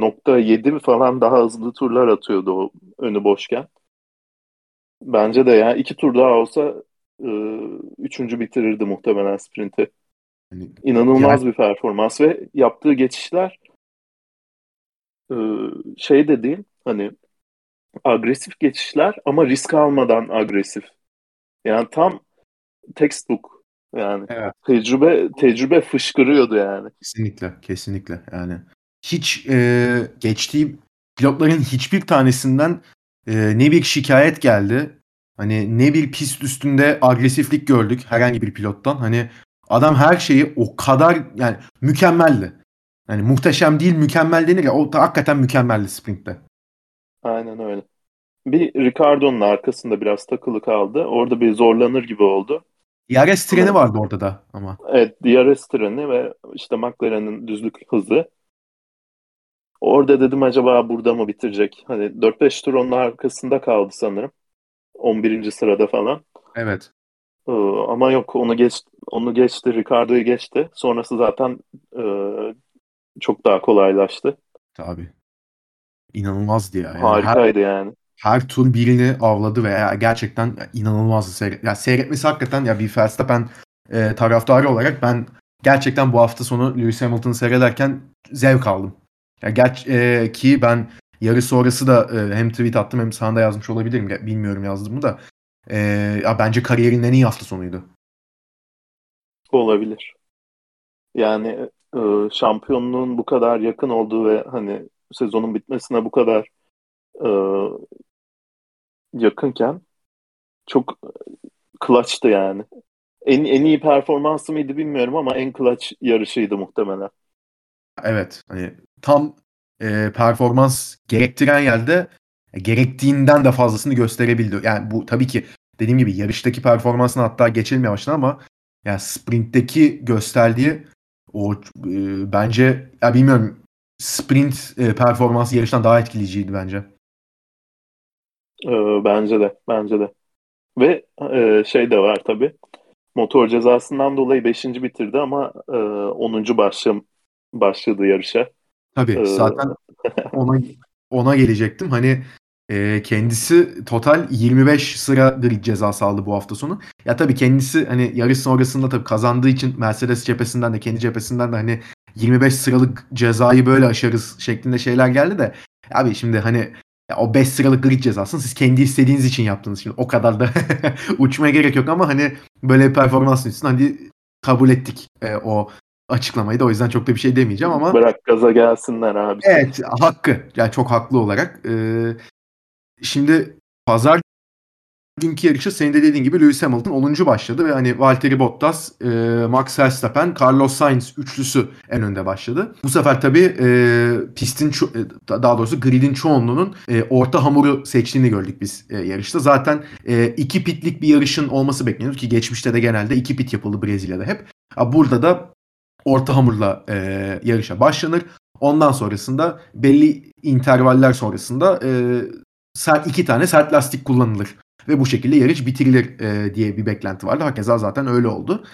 nokta yedi falan daha hızlı turlar atıyordu o önü boşken. Bence de ya iki tur daha olsa e, üçüncü bitirirdi muhtemelen sprinti. Yani, İnanılmaz yani... bir performans ve yaptığı geçişler e, şey de değil hani agresif geçişler ama risk almadan agresif. Yani tam textbook yani evet. tecrübe tecrübe fışkırıyordu yani. Kesinlikle kesinlikle yani hiç e, geçtiği pilotların hiçbir tanesinden e, ne bir şikayet geldi hani ne bir pist üstünde agresiflik gördük herhangi bir pilottan hani adam her şeyi o kadar yani mükemmeldi. Yani muhteşem değil mükemmel denir ya o da hakikaten mükemmeldi sprintte. Aynen öyle. Bir Ricardo'nun arkasında biraz takılı kaldı. Orada bir zorlanır gibi oldu. DRS treni vardı orada da ama. Evet DRS treni ve işte McLaren'in düzlük hızı. Orada dedim acaba burada mı bitirecek? Hani 4-5 tur onun arkasında kaldı sanırım. 11. sırada falan. Evet. Ee, ama yok onu geç onu geçti Ricardo'yu geçti. Sonrası zaten e, çok daha kolaylaştı. Tabii. İnanılmazdı ya. Yani Harikaydı her, yani. Her tur birini avladı ve gerçekten inanılmazdı seyret. Ya seyretmesi hakikaten ya bir Verstappen e, taraftarı olarak ben gerçekten bu hafta sonu Lewis Hamilton'ı seyrederken zevk aldım. Ya ger e, ki ben yarı sonrası da e, hem tweet attım hem sana da yazmış olabilirim. Bilmiyorum yazdım mı da. E, ya bence kariyerinin en iyi hafta sonuydu. Olabilir. Yani e, şampiyonluğun bu kadar yakın olduğu ve hani sezonun bitmesine bu kadar e, yakınken çok clutch'tı yani. En, en iyi performansı mıydı bilmiyorum ama en clutch yarışıydı muhtemelen. Evet. Hani tam e, performans gerektiren yerde e, gerektiğinden de fazlasını gösterebildi. Yani bu tabii ki dediğim gibi yarıştaki performansını hatta geçelim yavaştan ama yani sprintteki gösterdiği o e, bence ya bilmiyorum sprint e, performansı yarıştan daha etkileyiciydi bence. E, bence de, bence de. Ve e, şey de var tabii. Motor cezasından dolayı 5. bitirdi ama e, 10. Başlam, başladı yarışa. Tabii ee... zaten ona ona gelecektim. Hani e, kendisi total 25 sıra grid cezası aldı bu hafta sonu. Ya tabii kendisi hani yarış sonrasında tabii kazandığı için Mercedes cephesinden de kendi cephesinden de hani 25 sıralık cezayı böyle aşarız şeklinde şeyler geldi de abi şimdi hani ya o 5 sıralık grid cezasını siz kendi istediğiniz için yaptınız. Şimdi o kadar da uçmaya gerek yok ama hani böyle bir performans için hani kabul ettik e, o açıklamayı da o yüzden çok da bir şey demeyeceğim ama. Bırak gaza gelsinler abi. Evet hakkı yani çok haklı olarak. Ee, şimdi pazar günkü yarışı senin de dediğin gibi Lewis Hamilton 10. başladı ve hani Valtteri Bottas, e, Max Verstappen, Carlos Sainz üçlüsü en önde başladı. Bu sefer tabii e, pistin e, daha doğrusu gridin çoğunluğunun e, orta hamuru seçtiğini gördük biz e, yarışta. Zaten e, iki pitlik bir yarışın olması bekleniyor ki geçmişte de genelde iki pit yapıldı Brezilya'da hep. Burada da orta hamurla e, yarışa başlanır. Ondan sonrasında belli intervaller sonrasında e, sert, iki tane sert lastik kullanılır. Ve bu şekilde yarış bitirilir e, diye bir beklenti vardı. Hakeza zaten öyle oldu.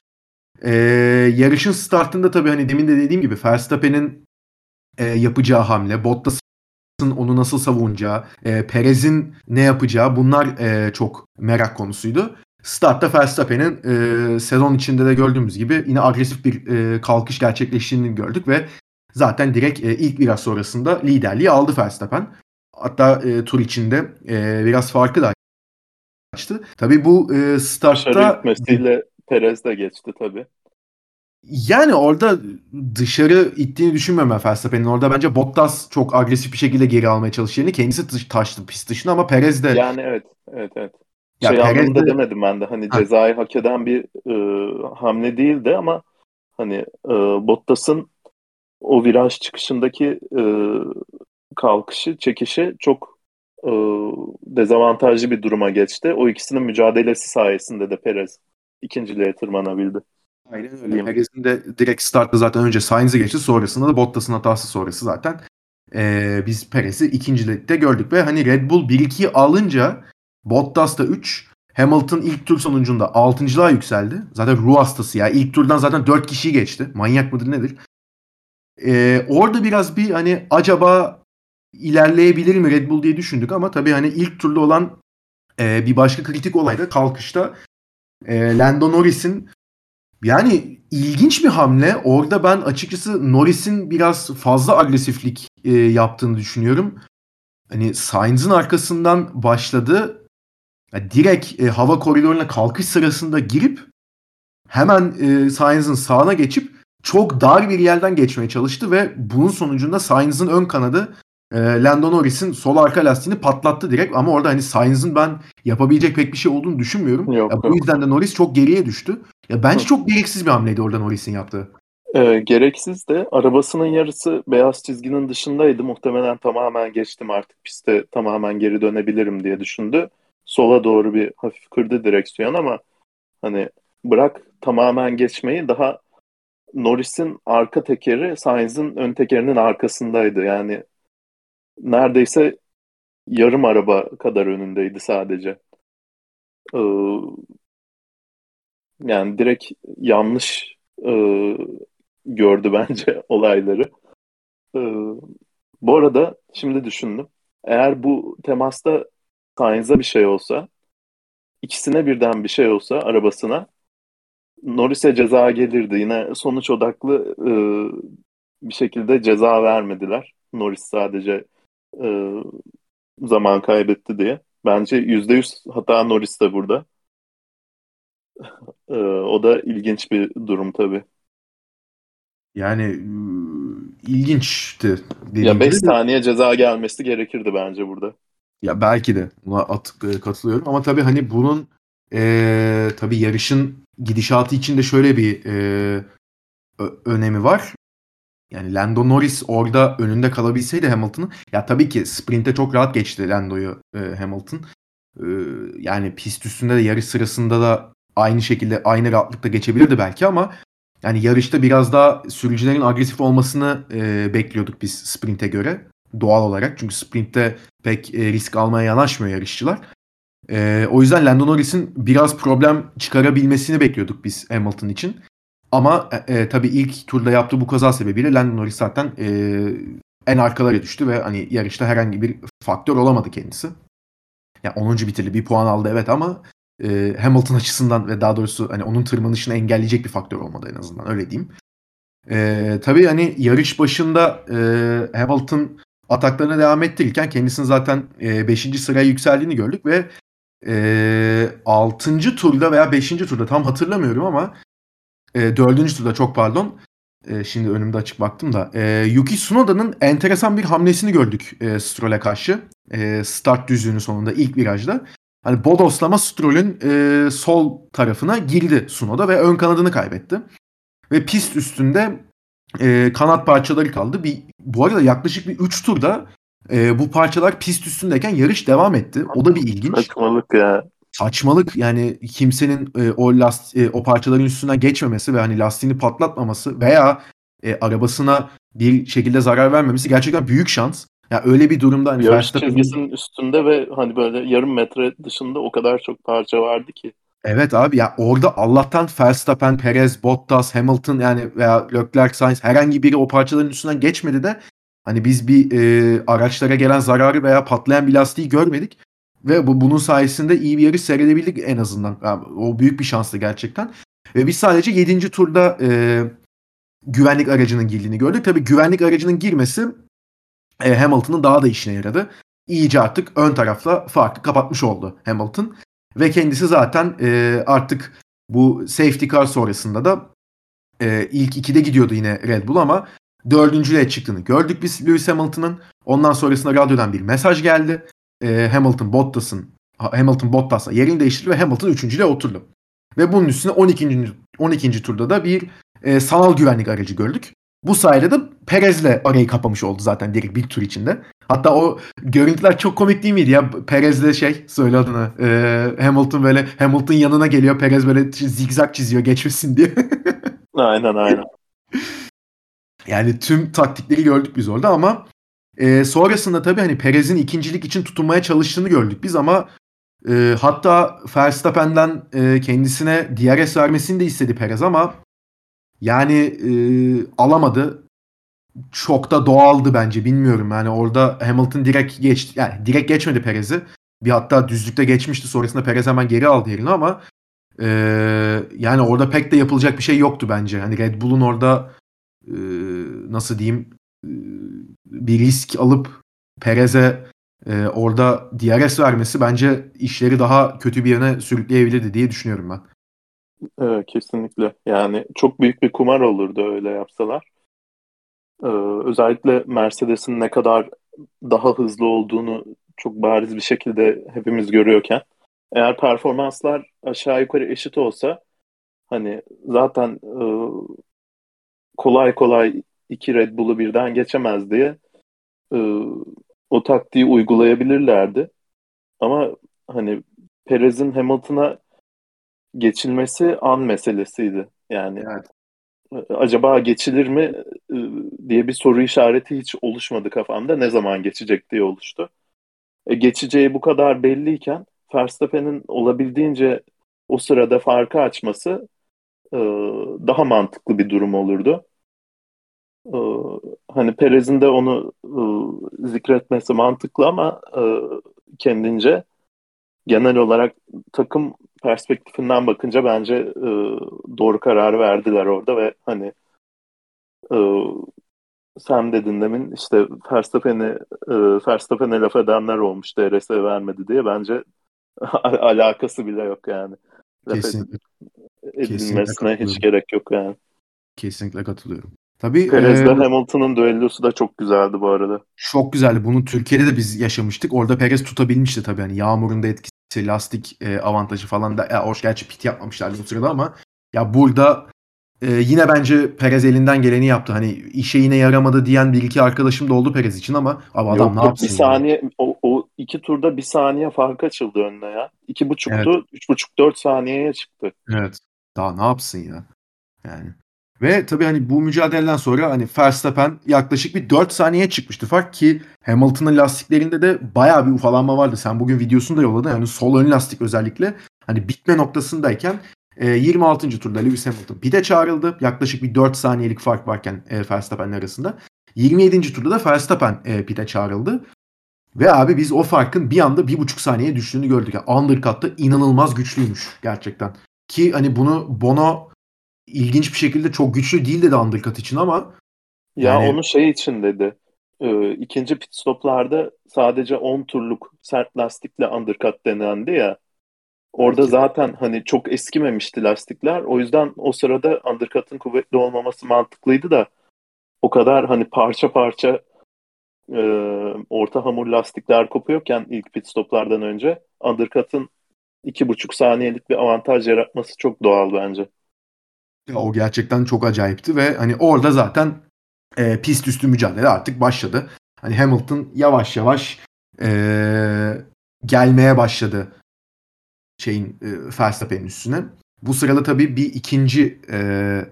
E, yarışın startında tabii hani demin de dediğim gibi Verstappen'in e, yapacağı hamle, Bottas'ın onu nasıl savunacağı, e, Perez'in ne yapacağı bunlar e, çok merak konusuydu. Startta Verstappen'in e, sezon içinde de gördüğümüz gibi yine agresif bir e, kalkış gerçekleştiğini gördük ve zaten direkt e, ilk biraz sonrasında liderliği aldı Verstappen. Hatta e, tur içinde e, biraz farkı da açtı. Tabii bu e, startta... Dışarı gitmesiyle Perez de geçti tabii. Yani orada dışarı ittiğini düşünmüyorum Verstappen'in. Orada bence Bottas çok agresif bir şekilde geri almaya çalıştığını kendisi taştı pist dışına ama Perez de... Yani evet, evet, evet şey ya anlamında de... demedim ben de hani ha. cezayı hak eden bir e, hamle değildi ama hani e, Bottas'ın o viraj çıkışındaki e, kalkışı, çekişi çok e, dezavantajlı bir duruma geçti. O ikisinin mücadelesi sayesinde de Perez ikinciliğe tırmanabildi. Aynen öyle. Perez'in de direkt startta zaten önce Sainz'i geçti. Sonrasında da Bottas'ın hatası sonrası zaten ee, biz Perez'i ikincilikte gördük. Ve hani Red Bull 1-2'yi alınca Bottas da 3, Hamilton ilk tur sonucunda 6.lığa yükseldi. Zaten ruh hastası ya. İlk turdan zaten 4 kişiyi geçti. Manyak mıdır nedir? Ee, orada biraz bir hani acaba ilerleyebilir mi Red Bull diye düşündük ama tabii hani ilk turda olan e, bir başka kritik olay da kalkışta e, Lando Norris'in yani ilginç bir hamle. Orada ben açıkçası Norris'in biraz fazla agresiflik e, yaptığını düşünüyorum. Hani Sainz'ın arkasından başladı. Yani direkt e, hava koridoruna kalkış sırasında girip hemen e, Sainz'ın sağına geçip çok dar bir yerden geçmeye çalıştı ve bunun sonucunda Sainz'ın ön kanadı e, Lando Norris'in sol arka lastiğini patlattı direkt ama orada hani Sainz'ın ben yapabilecek pek bir şey olduğunu düşünmüyorum. Yok, ya, bu yüzden de Norris çok geriye düştü. Ya bence çok gereksiz bir hamleydi orada Norris'in yaptığı. E, gereksiz de arabasının yarısı beyaz çizginin dışındaydı. Muhtemelen tamamen geçtim artık piste tamamen geri dönebilirim diye düşündü. Sola doğru bir hafif kırdı direksiyon ama hani bırak tamamen geçmeyi daha Norris'in arka tekeri Sainz'in ön tekerinin arkasındaydı. Yani neredeyse yarım araba kadar önündeydi sadece. Ee, yani direkt yanlış e, gördü bence olayları. Ee, bu arada şimdi düşündüm. Eğer bu temasta Sainz'a bir şey olsa, ikisine birden bir şey olsa arabasına Norris'e ceza gelirdi. Yine sonuç odaklı e, bir şekilde ceza vermediler. Norris sadece e, zaman kaybetti diye. Bence yüzde yüz hata Norris de burada. e, o da ilginç bir durum tabii. Yani ilginçti. Ya 5 saniye ceza gelmesi gerekirdi bence burada. Ya belki de buna at, katılıyorum ama tabii hani bunun e, tabii yarışın gidişatı için de şöyle bir e, önemi var. Yani Lando Norris orada önünde kalabilseydi Hamilton'ın ya tabii ki sprinte çok rahat geçti Lando'yu e, Hamilton. E, yani pist üstünde de yarış sırasında da aynı şekilde aynı rahatlıkla geçebilirdi belki ama yani yarışta biraz daha sürücülerin agresif olmasını e, bekliyorduk biz sprinte göre doğal olarak. Çünkü sprintte pek e, risk almaya yanaşmıyor yarışçılar. E, o yüzden Lando Norris'in biraz problem çıkarabilmesini bekliyorduk biz Hamilton için. Ama e, e, tabii ilk turda yaptığı bu kaza sebebiyle Lando Norris zaten e, en arkalara düştü ve hani yarışta herhangi bir faktör olamadı kendisi. Yani 10. bitirdi bir puan aldı evet ama e, Hamilton açısından ve daha doğrusu hani onun tırmanışını engelleyecek bir faktör olmadı en azından öyle diyeyim. E, tabii hani yarış başında e, Hamilton ataklarına devam ettirirken kendisinin zaten 5. E, sıraya yükseldiğini gördük ve e, 6. turda veya 5. turda tam hatırlamıyorum ama e, 4. turda çok pardon e, şimdi önümde açık baktım da e, Yuki Tsunoda'nın enteresan bir hamlesini gördük e, Stroll'e karşı e, start düzlüğünün sonunda ilk virajda. Hani bodoslama Stroll'ün e, sol tarafına girdi Tsunoda ve ön kanadını kaybetti. Ve pist üstünde e, kanat parçaları kaldı. Bir, bu arada yaklaşık bir 3 turda e, bu parçalar pist üstündeyken yarış devam etti. O da bir ilginç. Saçmalık ya. Saçmalık yani kimsenin e, o last e, o parçaların üstünden geçmemesi ve hani lastiğini patlatmaması veya e, arabasına bir şekilde zarar vermemesi gerçekten büyük şans. Ya yani öyle bir durumda hani Yarış çizgisinin üstünde ve hani böyle yarım metre dışında o kadar çok parça vardı ki. Evet abi ya orada Allah'tan Verstappen, Perez, Bottas, Hamilton yani veya Leclerc, Sainz herhangi biri o parçaların üstünden geçmedi de hani biz bir e, araçlara gelen zararı veya patlayan bir lastiği görmedik ve bu bunun sayesinde iyi bir yarış seyredebildik en azından. Yani o büyük bir şanstı gerçekten. Ve biz sadece 7. turda e, güvenlik aracının girdiğini gördük. Tabii güvenlik aracının girmesi e, Hamilton'ın daha da işine yaradı. İyice artık ön tarafla farkı kapatmış oldu Hamilton. Ve kendisi zaten e, artık bu safety car sonrasında da e, ilk ikide gidiyordu yine Red Bull ama dördüncülüğe çıktığını gördük biz Lewis Hamilton'ın. Ondan sonrasında radyodan bir mesaj geldi. E, Hamilton Bottas'ın Hamilton Bottas'la yerini değiştirdi ve Hamilton üçüncülüğe oturdu. Ve bunun üstüne 12. 12. turda da bir e, sanal güvenlik aracı gördük. Bu sayede de Perez'le arayı kapamış oldu zaten direkt bir tur içinde. Hatta o görüntüler çok komik değil miydi ya? Perez'le şey söyle adını. E, Hamilton böyle Hamilton yanına geliyor. Perez böyle zigzag çiziyor geçmesin diye. aynen aynen. Yani tüm taktikleri gördük biz orada ama e, sonrasında tabii hani Perez'in ikincilik için tutunmaya çalıştığını gördük biz ama e, hatta Verstappen'den e, kendisine DRS vermesini de istedi Perez ama yani e, alamadı. Çok da doğaldı bence bilmiyorum. Yani orada Hamilton direkt geçti. Yani direkt geçmedi Perez'i. Bir hatta düzlükte geçmişti. Sonrasında Perez hemen geri aldı yerini ama e, yani orada pek de yapılacak bir şey yoktu bence. Hani Red Bull'un orada e, nasıl diyeyim bir risk alıp Perez'e e, orada DRS vermesi bence işleri daha kötü bir yöne sürükleyebilirdi diye düşünüyorum ben. Evet, kesinlikle. Yani çok büyük bir kumar olurdu öyle yapsalar. Ee, özellikle Mercedes'in ne kadar daha hızlı olduğunu çok bariz bir şekilde hepimiz görüyorken eğer performanslar aşağı yukarı eşit olsa hani zaten e, kolay kolay iki Red Bull'u birden geçemez diye e, o taktiği uygulayabilirlerdi. Ama hani Perez'in Hamilton'a geçilmesi an meselesiydi. Yani evet. acaba geçilir mi e, diye bir soru işareti hiç oluşmadı kafamda. Ne zaman geçecek diye oluştu. E, geçeceği bu kadar belliyken Verstappen'in olabildiğince o sırada farkı açması e, daha mantıklı bir durum olurdu. E, hani Perez'in de onu e, zikretmesi mantıklı ama e, kendince genel olarak takım perspektifinden bakınca bence e, doğru kararı verdiler orada ve hani e, sen dedin demin işte Verstappen'i e, Verstappen'e laf edenler olmuş DRS vermedi diye bence alakası bile yok yani. Kesinlikle. Edilmesine hiç gerek yok yani. Kesinlikle katılıyorum. Tabii Perez'le e, Hamilton'ın düellosu da çok güzeldi bu arada. Çok güzeldi. Bunu Türkiye'de de biz yaşamıştık. Orada Perez tutabilmişti tabii. Yani yağmurun da etkisi, lastik e, avantajı falan da. Ya, hoş gerçi pit yapmamışlardı bu sırada ama ya burada e, yine bence Perez elinden geleni yaptı. Hani işe yine yaramadı diyen bir iki arkadaşım da oldu Perez için ama abi adam yok, ne yapsın? Bir saniye o, o iki turda bir saniye fark açıldı önüne ya. İki buçuktu, evet. üç buçuk dört saniyeye çıktı. Evet. Daha ne yapsın ya? Yani. Ve tabii hani bu mücadeleden sonra hani Verstappen yaklaşık bir 4 saniye çıkmıştı fark ki Hamilton'ın lastiklerinde de bayağı bir ufalanma vardı. Sen bugün videosunu da yolladın. Yani sol ön lastik özellikle hani bitme noktasındayken 26. E, turda Lewis Hamilton pite çağrıldı. Yaklaşık bir 4 saniyelik fark varken e, Verstappen'le arasında. 27. turda da Verstappen e, pite çağrıldı. Ve abi biz o farkın bir anda bir buçuk saniye düştüğünü gördük. Yani undercut'ta inanılmaz güçlüymüş gerçekten. Ki hani bunu Bono ilginç bir şekilde çok güçlü değil dedi undercut için ama ya yani... onu şey için dedi. E, ikinci pit stoplarda sadece 10 turluk sert lastikle undercut denendi ya. Orada Peki. zaten hani çok eskimemişti lastikler. O yüzden o sırada undercut'ın kuvvetli olmaması mantıklıydı da o kadar hani parça parça e, orta hamur lastikler kopuyorken ilk pit stoplardan önce undercut'ın iki buçuk saniyelik bir avantaj yaratması çok doğal bence. Ya, o gerçekten çok acayipti ve hani orada zaten e, pist üstü mücadele artık başladı. Hani Hamilton yavaş yavaş e, gelmeye başladı şeyin e, Verstappen'in üstüne. Bu sırada tabii bir ikinci e,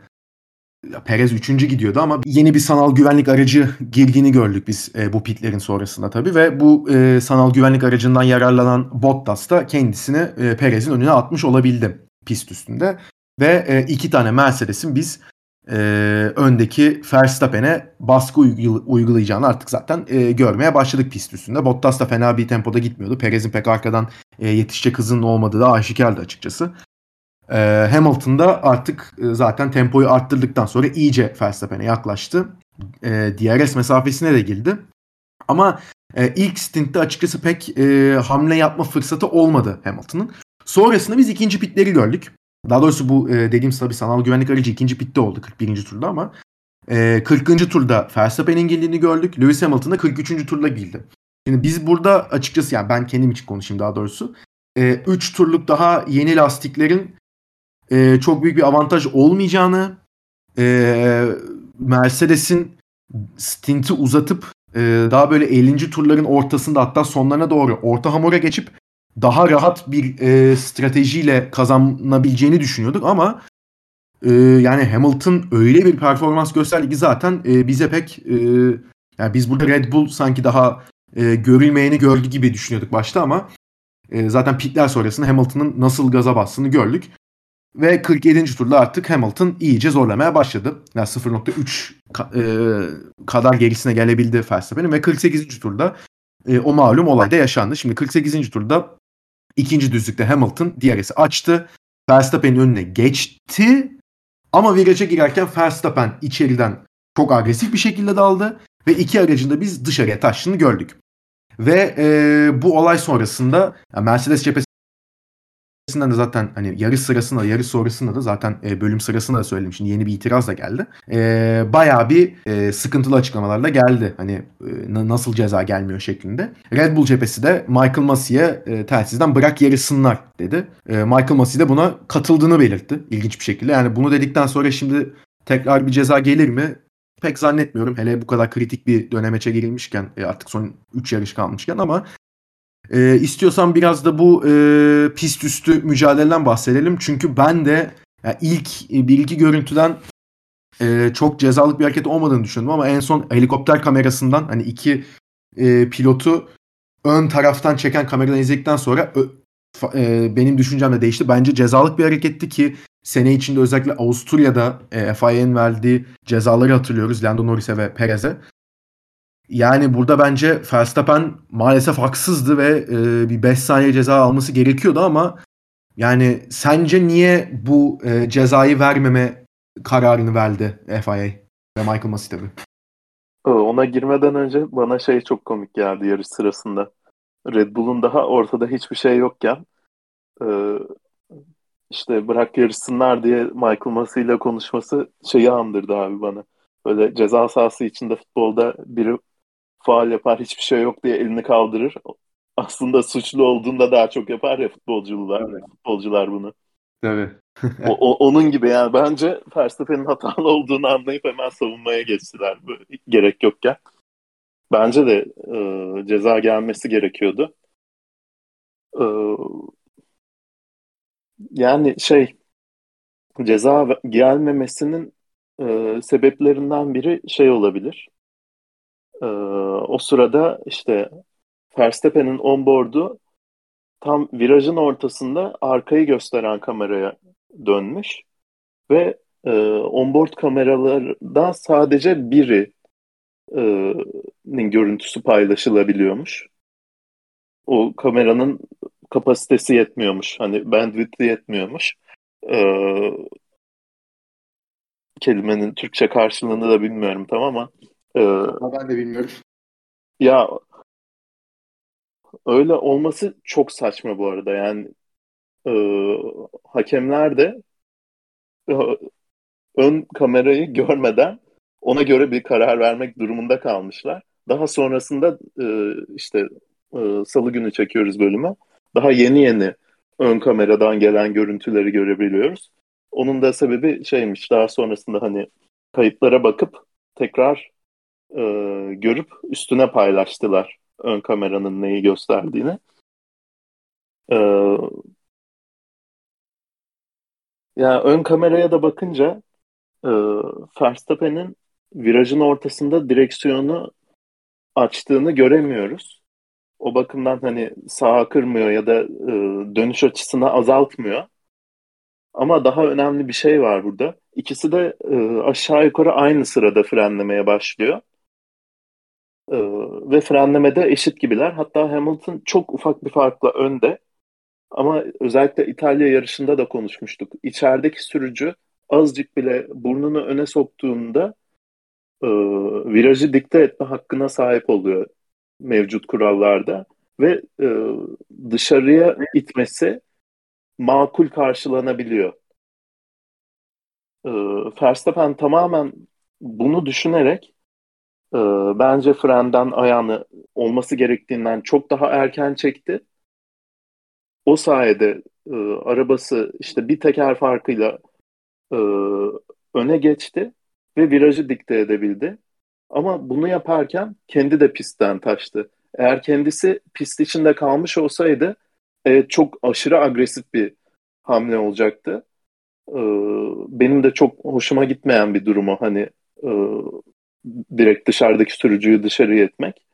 Perez üçüncü gidiyordu ama yeni bir sanal güvenlik aracı girdiğini gördük biz e, bu pitlerin sonrasında tabii ve bu e, sanal güvenlik aracından yararlanan Bottas da kendisini e, Perez'in önüne atmış olabildi pist üstünde. Ve e, iki tane Mercedes'in biz e, öndeki Verstappen'e baskı uygulayacağını artık zaten e, görmeye başladık pist üstünde. Bottas da fena bir tempoda gitmiyordu. Perez'in pek arkadan e, yetişecek hızının olmadığı da aşikardı açıkçası. E, Hamilton da artık e, zaten tempoyu arttırdıktan sonra iyice Verstappen'e yaklaştı. E, DRS mesafesine de girdi. Ama e, ilk stintte açıkçası pek e, hamle yapma fırsatı olmadı Hamilton'ın. Sonrasında biz ikinci pitleri gördük. Daha doğrusu bu e, dediğim tabii sanal güvenlik aracı ikinci pitte oldu 41. turda ama e, 40. turda Verstappen'in girdiğini gördük. Lewis Hamilton da 43. turda girdi. Şimdi biz burada açıkçası yani ben kendim için konuşayım daha doğrusu. 3 e, turluk daha yeni lastiklerin e, çok büyük bir avantaj olmayacağını e, Mercedes'in stinti uzatıp e, daha böyle 50. turların ortasında hatta sonlarına doğru orta hamura geçip daha rahat bir e, stratejiyle kazanabileceğini düşünüyorduk ama e, yani Hamilton öyle bir performans gösterdi ki zaten e, bize pek e, yani biz burada Red Bull sanki daha e, görülmeyeni gördü gibi düşünüyorduk başta ama e, zaten pitler sonrasında Hamilton'ın nasıl gaza bastığını gördük. Ve 47. turda artık Hamilton iyice zorlamaya başladı. Yani 0.3 ka- e, kadar gerisine gelebildi Verstappen'in ve 48. turda e, o malum olay da yaşandı. Şimdi 48. turda ikinci düzlükte Hamilton DRS'i açtı. Verstappen'in önüne geçti. Ama viraja girerken Verstappen içeriden çok agresif bir şekilde daldı ve iki aracın da biz dışarıya taştığını gördük. Ve e, bu olay sonrasında Mercedes cephesinden de zaten hani yarış sırasında yarış sonrasında da zaten e, bölüm sırasında da söyledim. Şimdi yeni bir itiraz da geldi. E, bayağı bir e, sıkıntılı açıklamalarla geldi. Hani e, nasıl ceza gelmiyor şeklinde. Red Bull cephesi de Michael Massey'e e, telsizden bırak yarışsınlar dedi. E, Michael Massey de buna katıldığını belirtti. İlginç bir şekilde. Yani bunu dedikten sonra şimdi tekrar bir ceza gelir mi? pek zannetmiyorum. Hele bu kadar kritik bir dönemeçe girilmişken e, artık son 3 yarış kalmışken ama e, istiyorsan biraz da bu e, pist üstü mücadeleden bahsedelim. Çünkü ben de yani ilk bir iki görüntüden e, çok cezalık bir hareket olmadığını düşündüm ama en son helikopter kamerasından hani iki e, pilotu ön taraftan çeken kameradan izledikten sonra ö, e, benim düşüncem de değişti. Bence cezalık bir hareketti ki sene içinde özellikle Avusturya'da e, FIA'nın verdiği cezaları hatırlıyoruz Lando Norris'e ve Perez'e. Yani burada bence Verstappen maalesef haksızdı ve e, bir 5 saniye ceza alması gerekiyordu ama yani sence niye bu e, cezayı vermeme kararını verdi FIA ve Michael Masi tabii? Ona girmeden önce bana şey çok komik geldi yarış sırasında. Red Bull'un daha ortada hiçbir şey yokken e, işte bırak yarışsınlar diye Michael Massey ile konuşması şeyi andırdı abi bana. Böyle ceza sahası içinde futbolda biri faal yapar hiçbir şey yok diye elini kaldırır. Aslında suçlu olduğunda daha çok yapar ya futbolcular, evet. futbolcular bunu. Tabii. o, o, onun gibi yani bence Verstappen'in hatalı olduğunu anlayıp hemen savunmaya geçtiler gerek yokken. Bence de e, ceza gelmesi gerekiyordu. E, yani şey ceza gelmemesinin e, sebeplerinden biri şey olabilir. E, o sırada işte Verstappen'in onboard'u tam virajın ortasında arkayı gösteren kameraya dönmüş ve e, onboard kameralardan sadece biri e, görüntüsü paylaşılabiliyormuş. O kameranın kapasitesi yetmiyormuş. Hani bandwidth'i yetmiyormuş. Ee, kelimenin Türkçe karşılığını da bilmiyorum tamam ama e, ben de bilmiyorum. Ya öyle olması çok saçma bu arada. Yani e, hakemler de e, ön kamerayı görmeden ona göre bir karar vermek durumunda kalmışlar. Daha sonrasında e, işte e, salı günü çekiyoruz bölümü daha yeni yeni ön kameradan gelen görüntüleri görebiliyoruz. Onun da sebebi şeymiş daha sonrasında hani kayıtlara bakıp tekrar e, görüp üstüne paylaştılar ön kameranın neyi gösterdiğini. E, yani ön kameraya da bakınca e, Verstappen'in virajın ortasında direksiyonu açtığını göremiyoruz o bakımdan hani sağa kırmıyor ya da e, dönüş açısını azaltmıyor. Ama daha önemli bir şey var burada. İkisi de e, aşağı yukarı aynı sırada frenlemeye başlıyor. E, ve frenlemede eşit gibiler. Hatta Hamilton çok ufak bir farkla önde. Ama özellikle İtalya yarışında da konuşmuştuk. İçerideki sürücü azıcık bile burnunu öne soktuğunda e, virajı dikte etme hakkına sahip oluyor mevcut kurallarda ve e, dışarıya itmesi makul karşılanabiliyor. E, Verstappen tamamen bunu düşünerek e, bence frenden ayağını olması gerektiğinden çok daha erken çekti. O sayede e, arabası işte bir teker farkıyla e, öne geçti ve virajı dikte edebildi. Ama bunu yaparken kendi de pistten taştı. Eğer kendisi pist içinde kalmış olsaydı evet, çok aşırı agresif bir hamle olacaktı. Ee, benim de çok hoşuma gitmeyen bir durumu hani e, direkt dışarıdaki sürücüyü dışarıya etmek,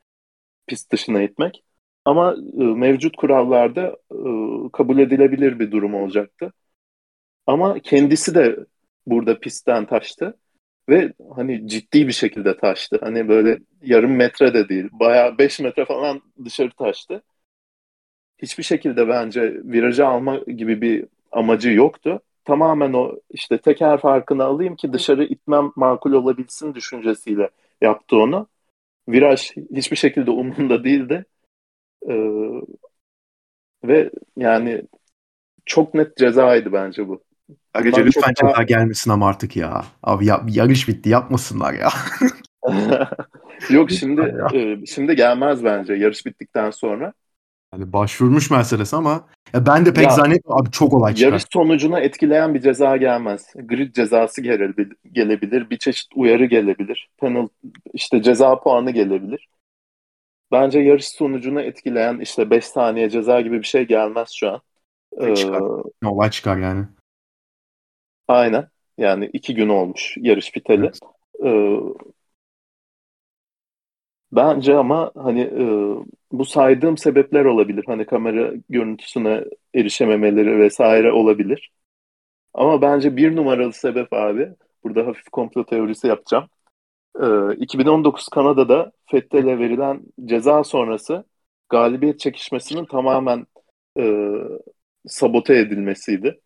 pist dışına itmek. Ama e, mevcut kurallarda e, kabul edilebilir bir durum olacaktı. Ama kendisi de burada pistten taştı ve hani ciddi bir şekilde taştı. Hani böyle yarım metre de değil, bayağı 5 metre falan dışarı taştı. Hiçbir şekilde bence virajı alma gibi bir amacı yoktu. Tamamen o işte teker farkını alayım ki dışarı itmem makul olabilsin düşüncesiyle yaptı onu. Viraj hiçbir şekilde umurunda değildi. Ee, ve yani çok net cezaydı bence bu. Agaca lütfen daha... ceza gelmesin ama artık ya. Abi ya, yarış bitti yapmasınlar ya. Yok şimdi e, şimdi gelmez bence yarış bittikten sonra. Yani başvurmuş Mercedes ama ya ben de pek ya, zannetmiyorum abi çok olay çıkar. Yarış sonucuna etkileyen bir ceza gelmez. Grid cezası gelebilir, bir çeşit uyarı gelebilir. Penalty işte ceza puanı gelebilir. Bence yarış sonucuna etkileyen işte 5 saniye ceza gibi bir şey gelmez şu an. Ee, çıkar. Olay çıkar yani. Aynen. Yani iki gün olmuş yarış biteli. Evet. Ee, bence ama hani e, bu saydığım sebepler olabilir. Hani kamera görüntüsüne erişememeleri vesaire olabilir. Ama bence bir numaralı sebep abi, burada hafif komplo teorisi yapacağım. Ee, 2019 Kanada'da Fettel'e verilen ceza sonrası galibiyet çekişmesinin tamamen e, sabote edilmesiydi.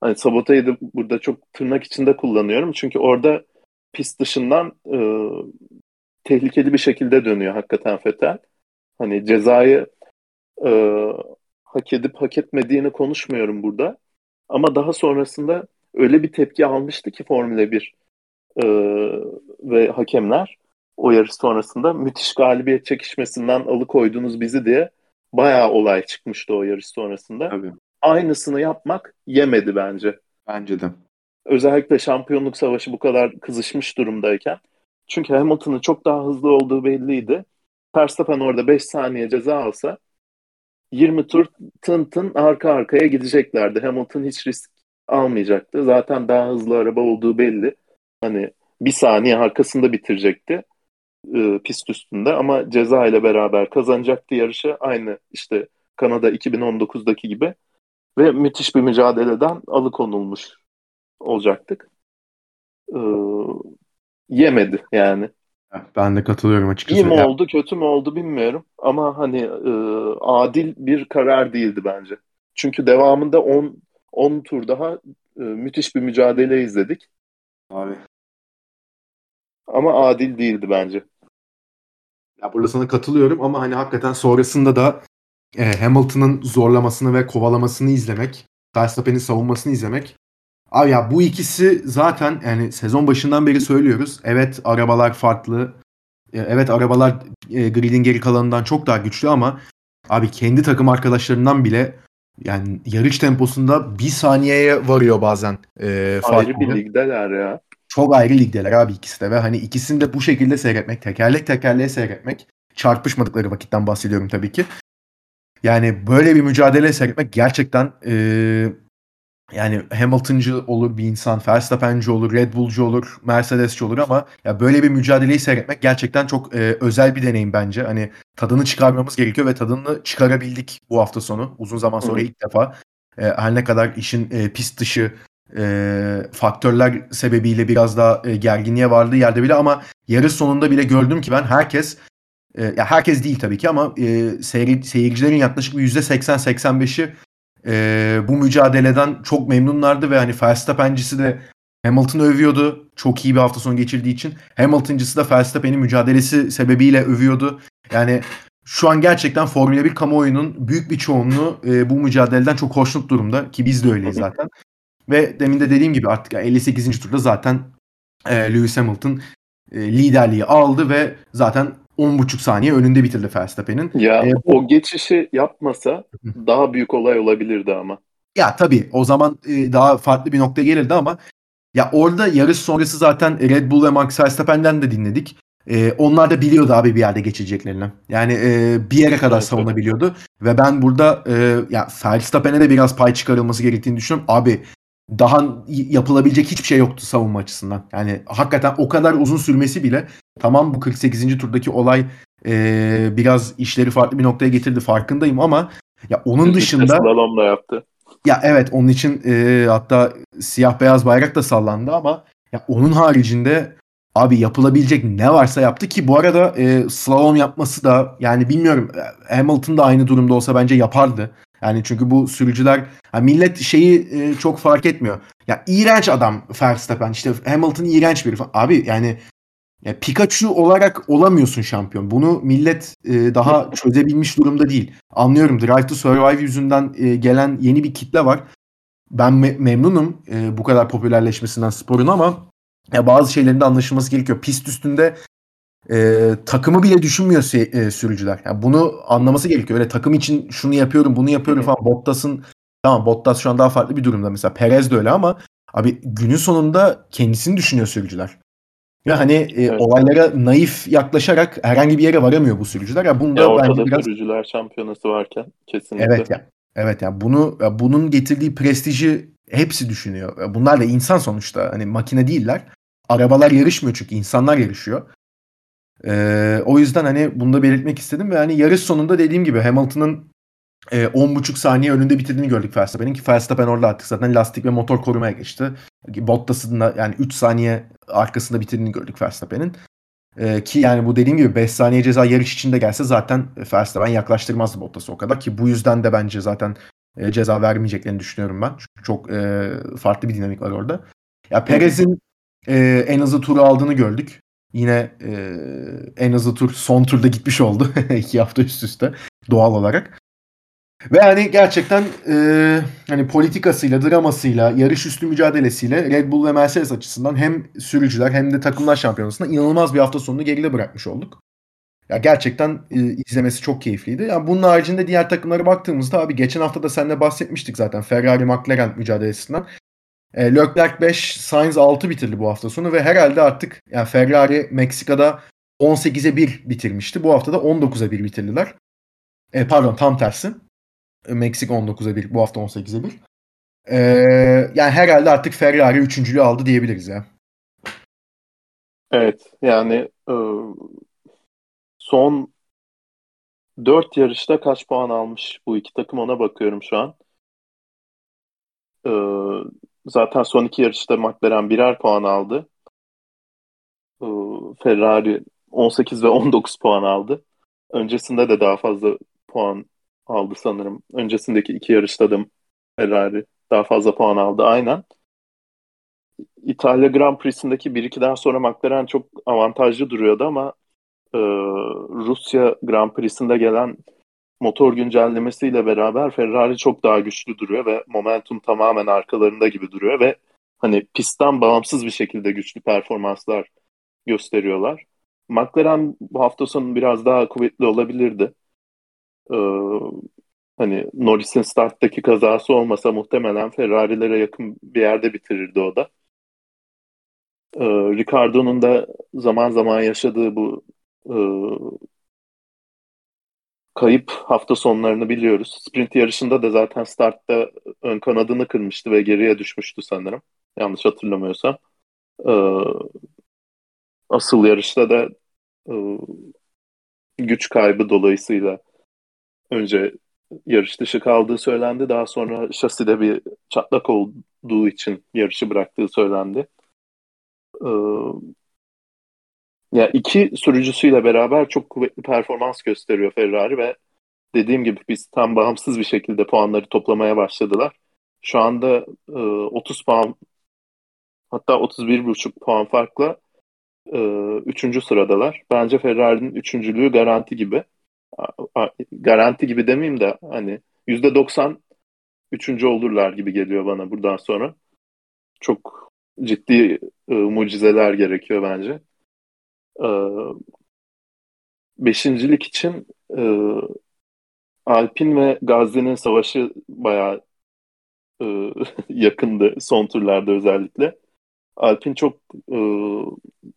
Hani saboteyi de burada çok tırnak içinde kullanıyorum. Çünkü orada pist dışından e, tehlikeli bir şekilde dönüyor hakikaten Fetel. Hani cezayı e, hak edip hak etmediğini konuşmuyorum burada. Ama daha sonrasında öyle bir tepki almıştı ki Formula 1 e, ve hakemler o yarış sonrasında müthiş galibiyet çekişmesinden alıkoydunuz bizi diye bayağı olay çıkmıştı o yarış sonrasında. Tabii aynısını yapmak yemedi bence. Bence de. Özellikle şampiyonluk savaşı bu kadar kızışmış durumdayken. Çünkü Hamilton'ın çok daha hızlı olduğu belliydi. Verstappen orada 5 saniye ceza alsa 20 tur tın tın arka arkaya gideceklerdi. Hamilton hiç risk almayacaktı. Zaten daha hızlı araba olduğu belli. Hani bir saniye arkasında bitirecekti e, pist üstünde ama ceza ile beraber kazanacaktı yarışı. Aynı işte Kanada 2019'daki gibi ve müthiş bir mücadeleden alıkonulmuş olacaktık. Ee, yemedi yani. Ben de katılıyorum açıkçası. İyi mi oldu, kötü mü oldu bilmiyorum. Ama hani e, adil bir karar değildi bence. Çünkü devamında 10 10 tur daha e, müthiş bir mücadele izledik. Abi. Ama adil değildi bence. Ya burada sana katılıyorum ama hani hakikaten sonrasında da e, Hamilton'ın zorlamasını ve kovalamasını izlemek, Verstappen'in savunmasını izlemek. Abi ya bu ikisi zaten yani sezon başından beri söylüyoruz. Evet arabalar farklı. E, evet arabalar e, gridin geri kalanından çok daha güçlü ama abi kendi takım arkadaşlarından bile yani yarış temposunda bir saniyeye varıyor bazen. E, ayrı bir ligdeler ya. Çok ayrı ligdeler abi ikisi de ve hani ikisini de bu şekilde seyretmek, tekerlek tekerleğe seyretmek çarpışmadıkları vakitten bahsediyorum tabii ki. Yani böyle bir mücadele seyretmek gerçekten e, yani Hamilton'cı olur bir insan, Verstappen'ci olur, Red Bull'cu olur, Mercedes'ci olur ama ya böyle bir mücadeleyi seyretmek gerçekten çok e, özel bir deneyim bence. Hani tadını çıkarmamız gerekiyor ve tadını çıkarabildik bu hafta sonu. Uzun zaman sonra ilk defa. E, her ne kadar işin e, pist dışı e, faktörler sebebiyle biraz daha e, gerginliğe vardığı yerde bile ama yarış sonunda bile gördüm ki ben herkes e, ya herkes değil tabii ki ama e, seyir, seyircilerin yaklaşık bir %80-85'i e, bu mücadeleden çok memnunlardı ve hani Verstappen'cisi de Hamilton'ı övüyordu. Çok iyi bir hafta sonu geçirdiği için. Hamilton'cısı da Verstappen'in mücadelesi sebebiyle övüyordu. Yani şu an gerçekten Formula 1 kamuoyunun büyük bir çoğunluğu e, bu mücadeleden çok hoşnut durumda ki biz de öyleyiz zaten. Ve demin de dediğim gibi artık 58. turda zaten e, Lewis Hamilton e, liderliği aldı ve zaten 10,5 saniye önünde bitirdi Verstappen'in. Ya ee, o geçişi yapmasa daha büyük olay olabilirdi ama. Ya tabii o zaman e, daha farklı bir noktaya gelirdi ama Ya orada yarış sonrası zaten Red Bull ve Max Verstappen'den de dinledik. Ee, onlar da biliyordu abi bir yerde geçeceklerini. Yani e, bir yere kadar savunabiliyordu. Ve ben burada e, ya Verstappen'e de biraz pay çıkarılması gerektiğini düşünüyorum. Abi daha yapılabilecek hiçbir şey yoktu savunma açısından. Yani hakikaten o kadar uzun sürmesi bile tamam bu 48. turdaki olay e, biraz işleri farklı bir noktaya getirdi farkındayım ama ya onun dışında Slalom da yaptı. ya evet onun için e, hatta siyah beyaz bayrak da sallandı ama ya onun haricinde abi yapılabilecek ne varsa yaptı ki bu arada e, slalom yapması da yani bilmiyorum Hamilton da aynı durumda olsa bence yapardı. Yani çünkü bu sürücüler ha millet şeyi e, çok fark etmiyor. Ya iğrenç adam Verstappen işte Hamilton iğrenç biri falan. Abi yani ya Pikachu olarak olamıyorsun şampiyon. Bunu millet e, daha çözebilmiş durumda değil. Anlıyorum Drive to Survive yüzünden e, gelen yeni bir kitle var. Ben me- memnunum e, bu kadar popülerleşmesinden sporun ama ya bazı şeylerin de anlaşılması gerekiyor. Pist üstünde e, takımı bile düşünmüyor se- e, sürücüler. Yani bunu anlaması gerekiyor. Öyle takım için şunu yapıyorum, bunu yapıyorum falan. Bottas'ın tamam Bottas şu an daha farklı bir durumda mesela. Perez de öyle ama abi günün sonunda kendisini düşünüyor sürücüler. Ve hani e, Evet. olaylara naif yaklaşarak herhangi bir yere varamıyor bu sürücüler. Ya bunu da Ya bence ortada biraz sürücüler şampiyonası varken kesinlikle. Evet ya. Evet ya bunu ya bunun getirdiği prestiji hepsi düşünüyor. Bunlar da insan sonuçta. Hani makine değiller. Arabalar yarışmıyor çünkü insanlar yarışıyor. Ee, o yüzden hani bunu da belirtmek istedim ve hani yarış sonunda dediğim gibi Hamilton'ın e, 10.5 saniye önünde bitirdiğini gördük Verstappen'in ki Verstappen orada artık zaten lastik ve motor korumaya geçti. Bottas'ın da yani 3 saniye arkasında bitirdiğini gördük Verstappen'in. Ee, ki yani bu dediğim gibi 5 saniye ceza yarış içinde gelse zaten Verstappen yaklaştırmazdı Bottas'ı o kadar ki bu yüzden de bence zaten e, ceza vermeyeceklerini düşünüyorum ben. Çünkü çok e, farklı bir dinamik var orada. Ya Perez'in e, en hızlı turu aldığını gördük. Yine e, en hızlı tur son turda gitmiş oldu. iki hafta üst üste doğal olarak. Ve hani gerçekten e, hani politikasıyla, dramasıyla, yarış üstü mücadelesiyle Red Bull ve Mercedes açısından hem sürücüler hem de takımlar şampiyonasında inanılmaz bir hafta sonunu geride bırakmış olduk. Ya gerçekten e, izlemesi çok keyifliydi. Ya bunun haricinde diğer takımlara baktığımızda abi geçen hafta da seninle bahsetmiştik zaten Ferrari McLaren mücadelesinden. E, Leclerc 5, Sainz 6 bitirdi bu hafta sonu ve herhalde artık yani Ferrari Meksika'da 18'e 1 bitirmişti. Bu hafta da 19'a 1 bitirdiler. E, pardon tam tersi. Meksika 19'a 1, bu hafta 18'e 1. E, yani herhalde artık Ferrari üçüncülüğü aldı diyebiliriz ya. Evet yani e, son 4 yarışta kaç puan almış bu iki takım ona bakıyorum şu an. E, zaten son iki yarışta McLaren birer puan aldı. E, Ferrari 18 ve 19 puan aldı. Öncesinde de daha fazla puan aldı sanırım. Öncesindeki iki yarışta da Ferrari daha fazla puan aldı aynen. İtalya Grand Prix'sindeki 1-2'den sonra McLaren çok avantajlı duruyordu ama e, Rusya Grand Prix'sinde gelen motor güncellemesiyle beraber Ferrari çok daha güçlü duruyor ve momentum tamamen arkalarında gibi duruyor ve hani pistten bağımsız bir şekilde güçlü performanslar gösteriyorlar. McLaren bu hafta sonu biraz daha kuvvetli olabilirdi. Ee, hani Norris'in starttaki kazası olmasa muhtemelen Ferrari'lere yakın bir yerde bitirirdi o da. Ee, Ricardo'nun da zaman zaman yaşadığı bu e, kayıp hafta sonlarını biliyoruz. Sprint yarışında da zaten startta ön kanadını kırmıştı ve geriye düşmüştü sanırım. Yanlış hatırlamıyorsam. Ee, asıl yarışta da e, güç kaybı dolayısıyla önce yarış dışı kaldığı söylendi. Daha sonra şaside bir çatlak olduğu için yarışı bıraktığı söylendi. Ee, ya iki sürücüsüyle beraber çok kuvvetli performans gösteriyor Ferrari ve dediğim gibi biz tam bağımsız bir şekilde puanları toplamaya başladılar. Şu anda e, 30 puan hatta 31,5 puan farkla e, üçüncü sıradalar. Bence Ferrari'nin üçüncülüğü garanti gibi. Garanti gibi demeyeyim de hani %90 üçüncü olurlar gibi geliyor bana buradan sonra. Çok ciddi e, mucizeler gerekiyor bence. E, beşincilik için e, Alpin ve Gazi'nin savaşı bayağı e, yakındı son turlarda özellikle. Alpin çok e,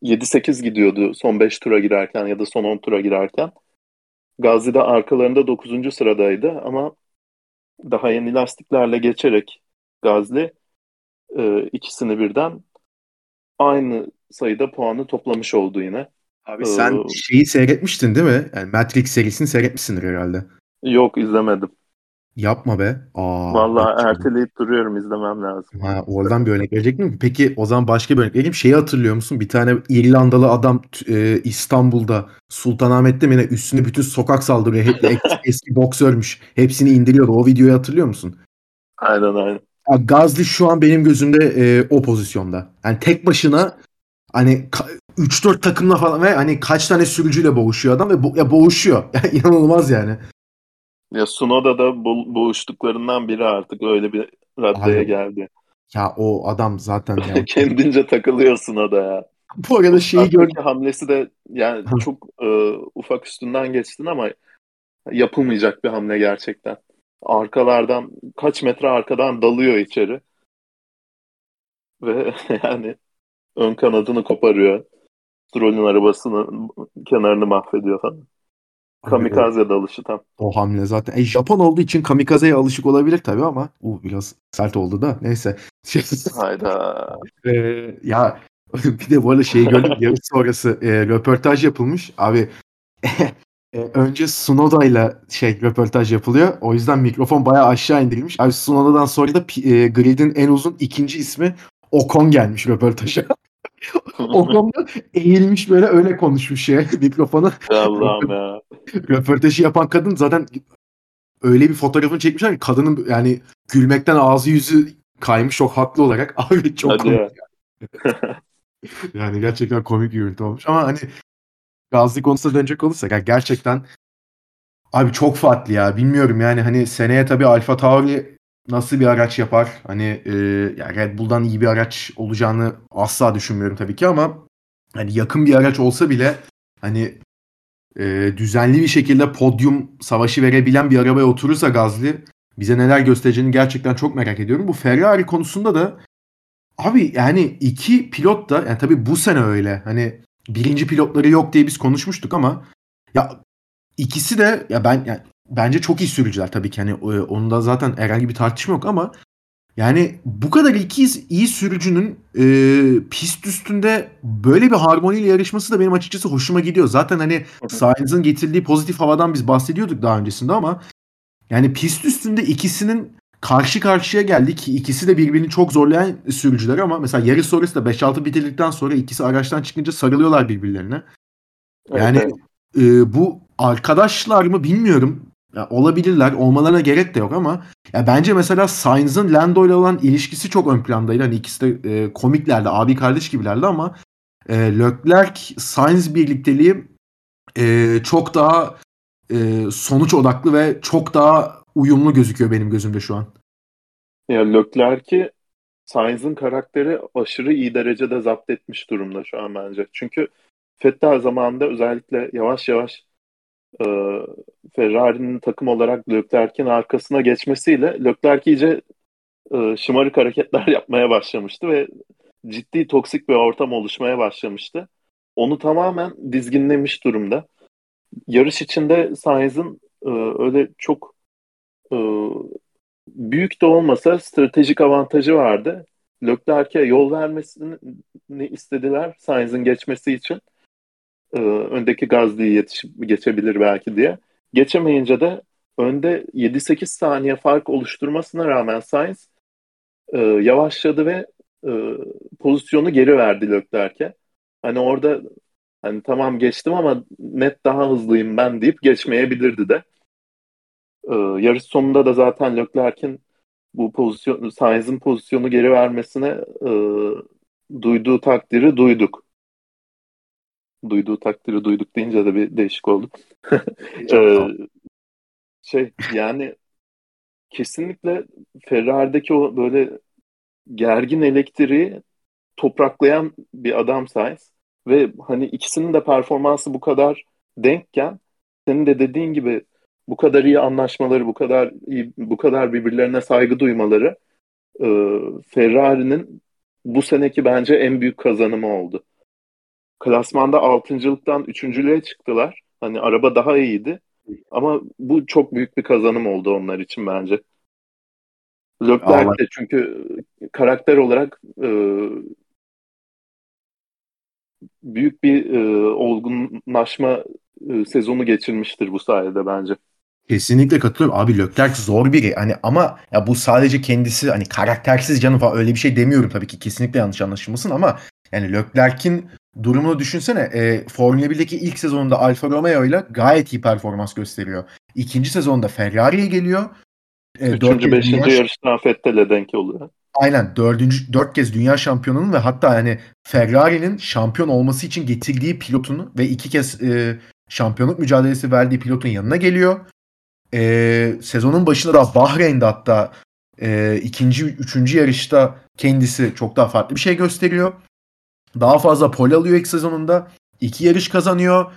7-8 gidiyordu son 5 tura girerken ya da son 10 tura girerken. Gazi de arkalarında 9. sıradaydı ama daha yeni lastiklerle geçerek Gazli e, ikisini birden aynı sayıda puanı toplamış oldu yine. Abi sen ee, şeyi seyretmiştin değil mi? Yani Matrix serisini seyretmişsindir herhalde. Yok izlemedim. Yapma be. Aa, Vallahi erteleyip duruyorum izlemem lazım. Ha, oradan bir örnek verecek mi? Peki o zaman başka bir örnek vereyim. Şeyi hatırlıyor musun? Bir tane İrlandalı adam e, İstanbul'da Sultanahmet'te mi ne üstüne bütün sokak saldırıyor. Hep eski, eski boksörmüş. Hepsini indiriyordu. O videoyu hatırlıyor musun? Aynen aynen. Ya Gazli şu an benim gözümde e, o pozisyonda. Yani tek başına hani 3-4 takımla falan ve hani kaç tane sürücüyle boğuşuyor adam ve bo- ya boğuşuyor. Yani inanılmaz yani. Ya Sunoda da bo- boğuştuklarından biri artık öyle bir raddeye Abi, geldi. Ya o adam zaten yani. kendince takılıyor Sunoda ya. Bu arada şeyi gördüm. hamlesi de yani çok e, ufak üstünden geçtin ama yapılmayacak bir hamle gerçekten. Arkalardan kaç metre arkadan dalıyor içeri. Ve yani ön kanadını koparıyor. Stroll'ün arabasının kenarını mahvediyor falan. Kamikaze dalışı tam. O hamle zaten. E, Japon olduğu için kamikazeye alışık olabilir tabii ama bu biraz sert oldu da. Neyse. Hayda. e, ya bir de bu arada şeyi gördüm. yarış sonrası e, röportaj yapılmış. Abi e, önce Sunoda'yla şey röportaj yapılıyor. O yüzden mikrofon bayağı aşağı indirilmiş. Abi Sunoda'dan sonra da e, grid'in en uzun ikinci ismi Ocon gelmiş röportaja. Da eğilmiş böyle öyle konuşmuş ya mikrofonu. Allah'ım ya. Röportajı yapan kadın zaten öyle bir fotoğrafını çekmişler ki kadının yani gülmekten ağzı yüzü kaymış çok haklı olarak. Abi çok Hadi komik. yani gerçekten komik bir görüntü olmuş ama hani Gazli konusuna dönecek olursak yani gerçekten abi çok farklı ya bilmiyorum yani hani seneye tabii Alfa Tauri nasıl bir araç yapar? Hani e, yani Red Bull'dan iyi bir araç olacağını asla düşünmüyorum tabii ki ama hani yakın bir araç olsa bile hani e, düzenli bir şekilde podyum savaşı verebilen bir arabaya oturursa Gazli bize neler göstereceğini gerçekten çok merak ediyorum. Bu Ferrari konusunda da abi yani iki pilot da yani tabii bu sene öyle. Hani birinci pilotları yok diye biz konuşmuştuk ama ya ikisi de ya ben yani bence çok iyi sürücüler tabii ki. Hani e, onda zaten herhangi bir tartışma yok ama yani bu kadar iki iyi sürücünün e, pist üstünde böyle bir harmoniyle yarışması da benim açıkçası hoşuma gidiyor. Zaten hani Sainz'ın getirdiği pozitif havadan biz bahsediyorduk daha öncesinde ama yani pist üstünde ikisinin karşı karşıya geldi ki ikisi de birbirini çok zorlayan sürücüler ama mesela yarış sonrası da 5-6 bitirdikten sonra ikisi araçtan çıkınca sarılıyorlar birbirlerine. Yani evet. e, bu arkadaşlar mı bilmiyorum. Ya olabilirler. Olmalarına gerek de yok ama ya bence mesela Sainz'ın Lando ile olan ilişkisi çok ön plandaydı. Hani ikisi de e, komiklerdi. Abi kardeş gibilerdi ama e, Leclerc Sainz birlikteliği e, çok daha e, sonuç odaklı ve çok daha uyumlu gözüküyor benim gözümde şu an. Ya Leclerc'i Sainz'ın karakteri aşırı iyi derecede zapt etmiş durumda şu an bence. Çünkü Vettel zamanında özellikle yavaş yavaş e, Ferrari'nin takım olarak Leclerc'in arkasına geçmesiyle Leclerc iyice e, şımarık hareketler yapmaya başlamıştı ve ciddi toksik bir ortam oluşmaya başlamıştı. Onu tamamen dizginlemiş durumda. Yarış içinde Sainz'ın e, öyle çok e, büyük de olmasa stratejik avantajı vardı. Leclerc'e yol vermesini istediler Sainz'ın geçmesi için e, öndeki Gazli'yi geçebilir belki diye. Geçemeyince de önde 7-8 saniye fark oluşturmasına rağmen Sainz e, yavaşladı ve e, pozisyonu geri verdi Leclerc'e. Hani orada hani tamam geçtim ama net daha hızlıyım ben deyip geçmeyebilirdi de. E, yarış sonunda da zaten Leclerc'in bu pozisyon Sainz'in pozisyonu geri vermesine e, duyduğu takdiri duyduk duyduğu takdiri duyduk deyince de bir değişik oldu. ee, şey yani kesinlikle Ferrari'deki o böyle gergin elektriği topraklayan bir adam Sainz ve hani ikisinin de performansı bu kadar denkken senin de dediğin gibi bu kadar iyi anlaşmaları, bu kadar iyi, bu kadar birbirlerine saygı duymaları e, Ferrari'nin bu seneki bence en büyük kazanımı oldu. Klasmanda altıncılıktan üçüncülüğe çıktılar. Hani araba daha iyiydi. Ama bu çok büyük bir kazanım oldu onlar için bence. Leclerc de çünkü karakter olarak e, büyük bir e, olgunlaşma e, sezonu geçirmiştir bu sayede bence. Kesinlikle katılıyorum. Abi Leclerc zor biri. Hani ama ya bu sadece kendisi hani karaktersiz canım falan öyle bir şey demiyorum tabii ki. Kesinlikle yanlış anlaşılmasın ama yani Leclerc'in durumunu düşünsene. E, Formula 1'deki ilk sezonunda Alfa Romeo ile gayet iyi performans gösteriyor. İkinci sezonda Ferrari'ye geliyor. E, Üçüncü, beşinci dünya... yarıştan Fettel'e denk oluyor. Aynen dördüncü, dört kez dünya şampiyonunun ve hatta yani Ferrari'nin şampiyon olması için getirdiği pilotunu ve iki kez e, şampiyonluk mücadelesi verdiği pilotun yanına geliyor. E, sezonun başında da Bahreyn'de hatta e, ikinci, üçüncü yarışta kendisi çok daha farklı bir şey gösteriyor. Daha fazla pole alıyor ilk sezonunda. iki yarış kazanıyor.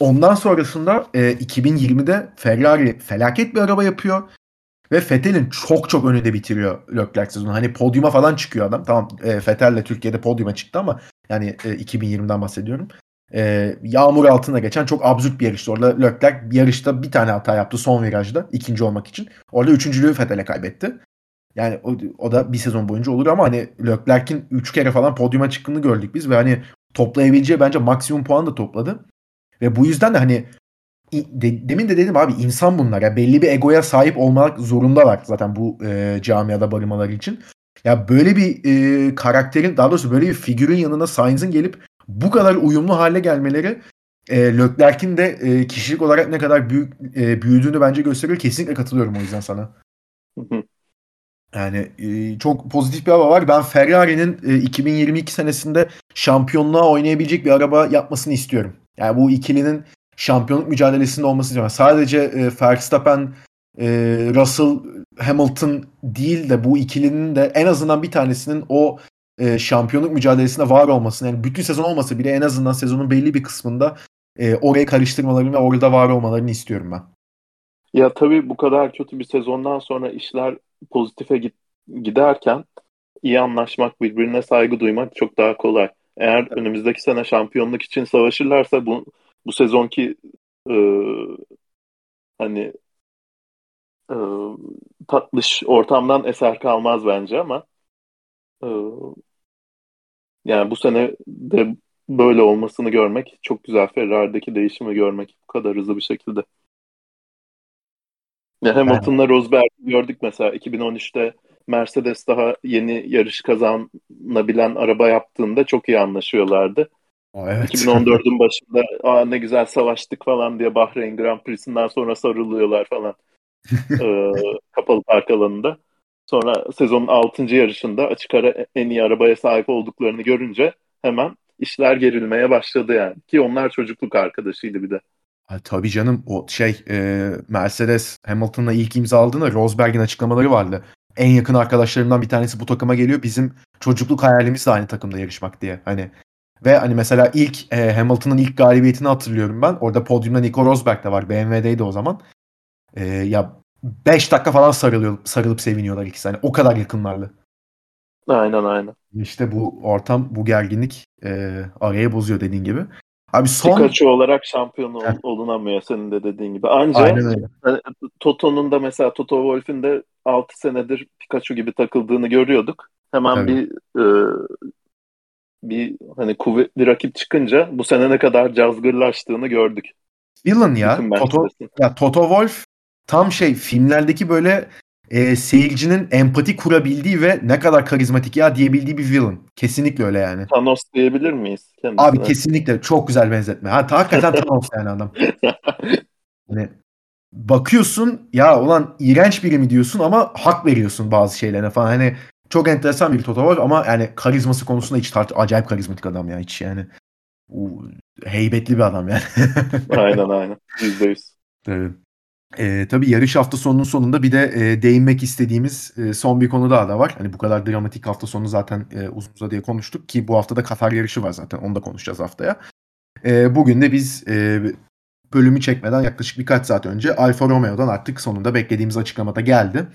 Ondan sonrasında e, 2020'de Ferrari felaket bir araba yapıyor. Ve Fettel'in çok çok önünde bitiriyor Leclerc sezonu. Hani podyuma falan çıkıyor adam. Tamam e, Fettel'le Türkiye'de podyuma çıktı ama yani e, 2020'den bahsediyorum. E, yağmur altında geçen çok absürt bir yarıştı. Orada Leclerc yarışta bir tane hata yaptı son virajda ikinci olmak için. Orada üçüncülüğü Fettel'e kaybetti. Yani o, o da bir sezon boyunca olur ama hani Leclerc'in 3 kere falan podyuma çıktığını gördük biz ve hani toplayabileceği bence maksimum puan da topladı. Ve bu yüzden de hani de, demin de dedim abi insan bunlar ya belli bir egoya sahip olmak zorundalar zaten bu e, camiada barınmaları için. Ya böyle bir e, karakterin daha doğrusu böyle bir figürün yanına Sainz'in gelip bu kadar uyumlu hale gelmeleri e, Leclerc'in de e, kişilik olarak ne kadar büyük e, büyüdüğünü bence gösteriyor. Kesinlikle katılıyorum o yüzden sana. Yani çok pozitif bir hava var. Ben Ferrari'nin e, 2022 senesinde şampiyonluğa oynayabilecek bir araba yapmasını istiyorum. Yani bu ikilinin şampiyonluk mücadelesinde olması istiyorum. Sadece Verstappen, Russell, Hamilton değil de bu ikilinin de en azından bir tanesinin o şampiyonluk mücadelesinde var olmasını yani bütün sezon olmasa bile en azından sezonun belli bir kısmında oraya karıştırmalarını ve orada var olmalarını istiyorum ben. Ya tabii bu kadar kötü bir sezondan sonra işler pozitife git, giderken iyi anlaşmak, birbirine saygı duymak çok daha kolay. Eğer önümüzdeki sene şampiyonluk için savaşırlarsa bu bu sezonki e, hani e, tatlış ortamdan eser kalmaz bence ama e, yani bu sene de böyle olmasını görmek çok güzel. Ferrari'deki değişimi görmek bu kadar hızlı bir şekilde. Ya Hamilton'la Rosberg'i gördük mesela 2013'te Mercedes daha yeni yarış kazanabilen araba yaptığında çok iyi anlaşıyorlardı. Evet. 2014'ün başında Aa, ne güzel savaştık falan diye Bahreyn Grand Prix'sinden sonra sarılıyorlar falan ee, kapalı park alanında. Sonra sezonun 6. yarışında açık ara en iyi arabaya sahip olduklarını görünce hemen işler gerilmeye başladı yani. Ki onlar çocukluk arkadaşıydı bir de. Ha, tabii canım o şey e, Mercedes Hamilton'la ilk imza aldığında Rosberg'in açıklamaları vardı. En yakın arkadaşlarımdan bir tanesi bu takıma geliyor. Bizim çocukluk hayalimiz de aynı takımda yarışmak diye. Hani ve hani mesela ilk e, Hamilton'ın ilk galibiyetini hatırlıyorum ben. Orada podyumda Nico Rosberg de var. BMW'deydi o zaman. E, ya 5 dakika falan sarılıyor, sarılıp seviniyorlar ikisi. Hani o kadar yakınlarlı. Aynen aynen. İşte bu ortam, bu gerginlik e, araya bozuyor dediğin gibi. Abi son... Pikachu olarak şampiyon ol, olunamıyor senin de dediğin gibi. Ancak hani, Toto'nun da mesela Toto Wolff'ün de 6 senedir Pikachu gibi takıldığını görüyorduk. Hemen Tabii. bir e, bir hani kuvvetli rakip çıkınca bu sene ne kadar cazgırlaştığını gördük. Villain ya. Toto, ya Toto Wolff tam şey filmlerdeki böyle e, seyircinin empati kurabildiği ve ne kadar karizmatik ya diyebildiği bir villain. Kesinlikle öyle yani. Thanos diyebilir miyiz? Kendisine? Abi kesinlikle çok güzel benzetme. Ha, hakikaten Thanos yani adam. Yani bakıyorsun ya olan iğrenç biri mi diyorsun ama hak veriyorsun bazı şeylerine falan. Hani çok enteresan bir Toto var ama yani karizması konusunda hiç tart acayip karizmatik adam ya hiç yani. heybetli bir adam yani. aynen aynen. Yüzde yüz. Evet. E, tabii yarış hafta sonunun sonunda bir de e, değinmek istediğimiz e, son bir konu daha da var. Hani bu kadar dramatik hafta sonu zaten e, uzun uzadıya konuştuk ki bu hafta da Katar yarışı var zaten. Onu da konuşacağız haftaya. E, bugün de biz e, bölümü çekmeden yaklaşık birkaç saat önce Alfa Romeo'dan artık sonunda beklediğimiz açıklamada geldi.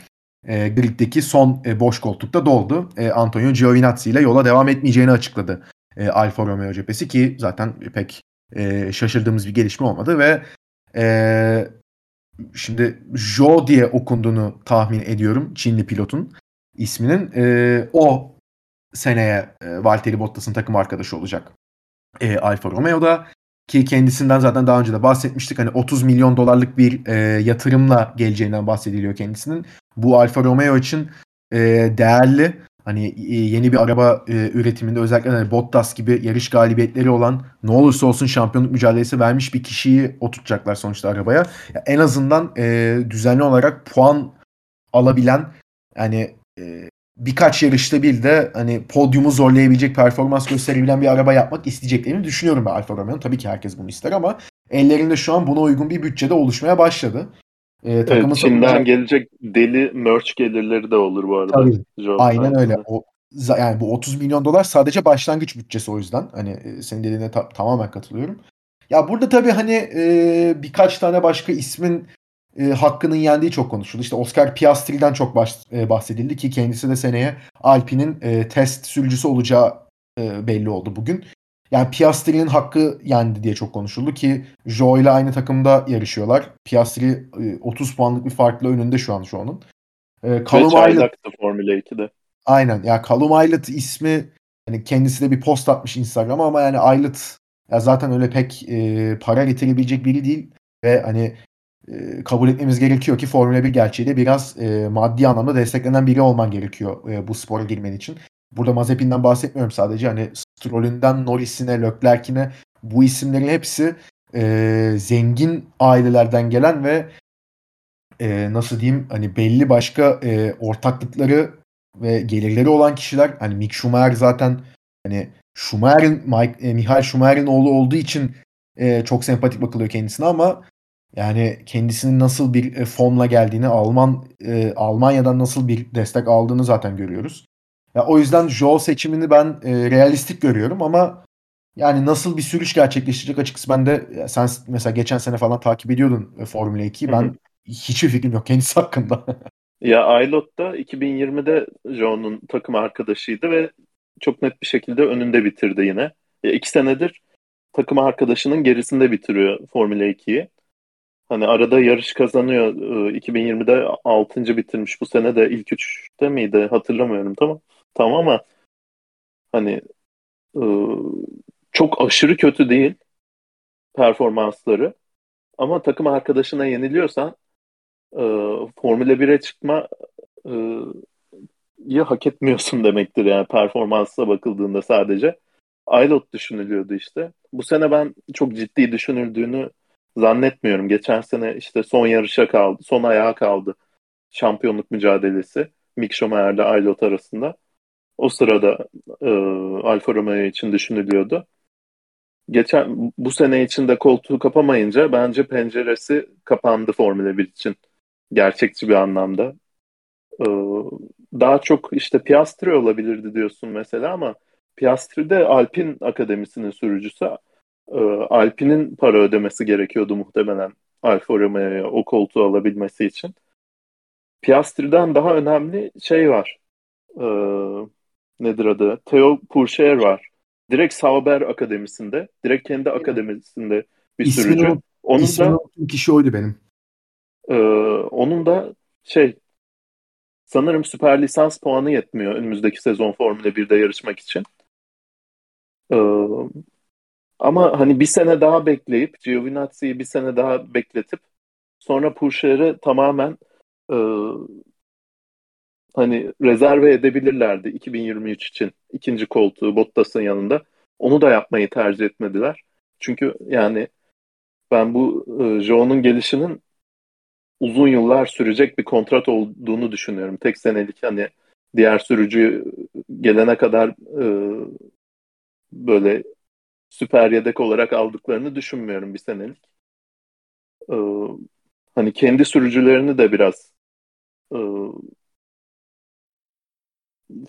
e, griddeki son e, boş koltukta doldu. E, Antonio Giovinazzi ile yola devam etmeyeceğini açıkladı e, Alfa Romeo cephesi ki zaten pek e, şaşırdığımız bir gelişme olmadı ve e, şimdi Jo diye okunduğunu tahmin ediyorum Çinli pilotun isminin. E, o seneye e, Valtteri Bottas'ın takım arkadaşı olacak e, Alfa Romeo'da ki kendisinden zaten daha önce de bahsetmiştik. Hani 30 milyon dolarlık bir e, yatırımla geleceğinden bahsediliyor kendisinin. Bu Alfa Romeo için e, değerli. Hani e, yeni bir araba e, üretiminde özellikle hani Bottas gibi yarış galibiyetleri olan ne olursa olsun şampiyonluk mücadelesi vermiş bir kişiyi oturtacaklar sonuçta arabaya. Ya en azından e, düzenli olarak puan alabilen yani e, birkaç yarışta bir de hani podyumu zorlayabilecek performans gösterebilen bir araba yapmak isteyeceklerini düşünüyorum ben Alfa Romeo'nun. Tabii ki herkes bunu ister ama ellerinde şu an buna uygun bir bütçede oluşmaya başladı. Ee, evet, Çin'den satınca... gelecek deli merch gelirleri de olur bu arada. Tabii. Aynen öyle. O, yani bu 30 milyon dolar sadece başlangıç bütçesi o yüzden. Hani e, senin dediğine ta- tamamen katılıyorum. Ya burada tabii hani e, birkaç tane başka ismin e, hakkının yendiği çok konuşuldu. İşte Oscar Piastri'den çok baş, e, bahsedildi ki kendisi de seneye Alpine'in e, test sürücüsü olacağı e, belli oldu bugün. Yani Piastri'nin hakkı yendi diye çok konuşuldu ki Joe ile aynı takımda yarışıyorlar. Piastri e, 30 puanlık bir farkla önünde şu an şu anın. E, Callum Aylett Formula 2'de. Aynen. Ya Callum Aylett ismi hani kendisi de bir post atmış Instagram'a ama yani Aylett ya zaten öyle pek e, para getirebilecek biri değil ve hani e, kabul etmemiz gerekiyor ki Formula 1 gerçeği de biraz e, maddi anlamda desteklenen biri olman gerekiyor e, bu spora girmen için. Burada Mazepin'den bahsetmiyorum sadece. Hani Stroll'ünden Norris'ine, Leclerc'ine bu isimlerin hepsi e, zengin ailelerden gelen ve e, nasıl diyeyim hani belli başka e, ortaklıkları ve gelirleri olan kişiler. Hani Mick Schumacher zaten hani Schumacher'in Mike, e, Michael Schumacher'in oğlu olduğu için e, çok sempatik bakılıyor kendisine ama yani kendisinin nasıl bir e, formla geldiğini, Alman e, Almanya'dan nasıl bir destek aldığını zaten görüyoruz. Ya o yüzden Joel seçimini ben e, realistik görüyorum ama yani nasıl bir sürüş gerçekleştirecek açıkçası ben de sen mesela geçen sene falan takip ediyordun e, Formula 2'yi. Ben hiçbir fikrim yok kendisi hakkında. ya Aylot da 2020'de Joel'un takım arkadaşıydı ve çok net bir şekilde önünde bitirdi yine. Ya iki senedir takım arkadaşının gerisinde bitiriyor Formula 2'yi. Hani arada yarış kazanıyor. 2020'de ee, 6. bitirmiş. Bu sene de ilk 3'te miydi? Hatırlamıyorum tamam. Tamam ama hani e, çok aşırı kötü değil performansları. Ama takım arkadaşına yeniliyorsan e, Formula 1'e çıkma e, hak etmiyorsun demektir yani performansa bakıldığında sadece. Aylot düşünülüyordu işte. Bu sene ben çok ciddi düşünüldüğünü zannetmiyorum. Geçen sene işte son yarışa kaldı, son ayağa kaldı şampiyonluk mücadelesi Mick Schumacher ile Aylot arasında. O sırada e, Alfa Romeo için düşünülüyordu. Geçen bu sene içinde koltuğu kapamayınca bence penceresi kapandı Formula 1 için. Gerçekçi bir anlamda. E, daha çok işte Piastri olabilirdi diyorsun mesela ama Piastri de Alpin Akademisi'nin sürücüsü. E, Alpine'in para ödemesi gerekiyordu muhtemelen Alfa Romeo'ya o koltuğu alabilmesi için. Piastri'den daha önemli şey var. E, nedir adı? Theo Pourchaire var. Direkt Sauber Akademisi'nde. Direkt kendi akademisinde bir ismini sürücü. O, onun da kişi oydu benim. E, onun da şey sanırım süper lisans puanı yetmiyor önümüzdeki sezon Formula 1'de yarışmak için. Ee, ama hani bir sene daha bekleyip Giovinazzi'yi bir sene daha bekletip sonra Purşer'i tamamen e, hani rezerve edebilirlerdi 2023 için ikinci koltuğu Bottas'ın yanında. Onu da yapmayı tercih etmediler. Çünkü yani ben bu e, Joe'nun gelişinin uzun yıllar sürecek bir kontrat olduğunu düşünüyorum. Tek senelik hani diğer sürücü gelene kadar e, böyle süper yedek olarak aldıklarını düşünmüyorum bir senelik. Ee, hani kendi sürücülerini de biraz e,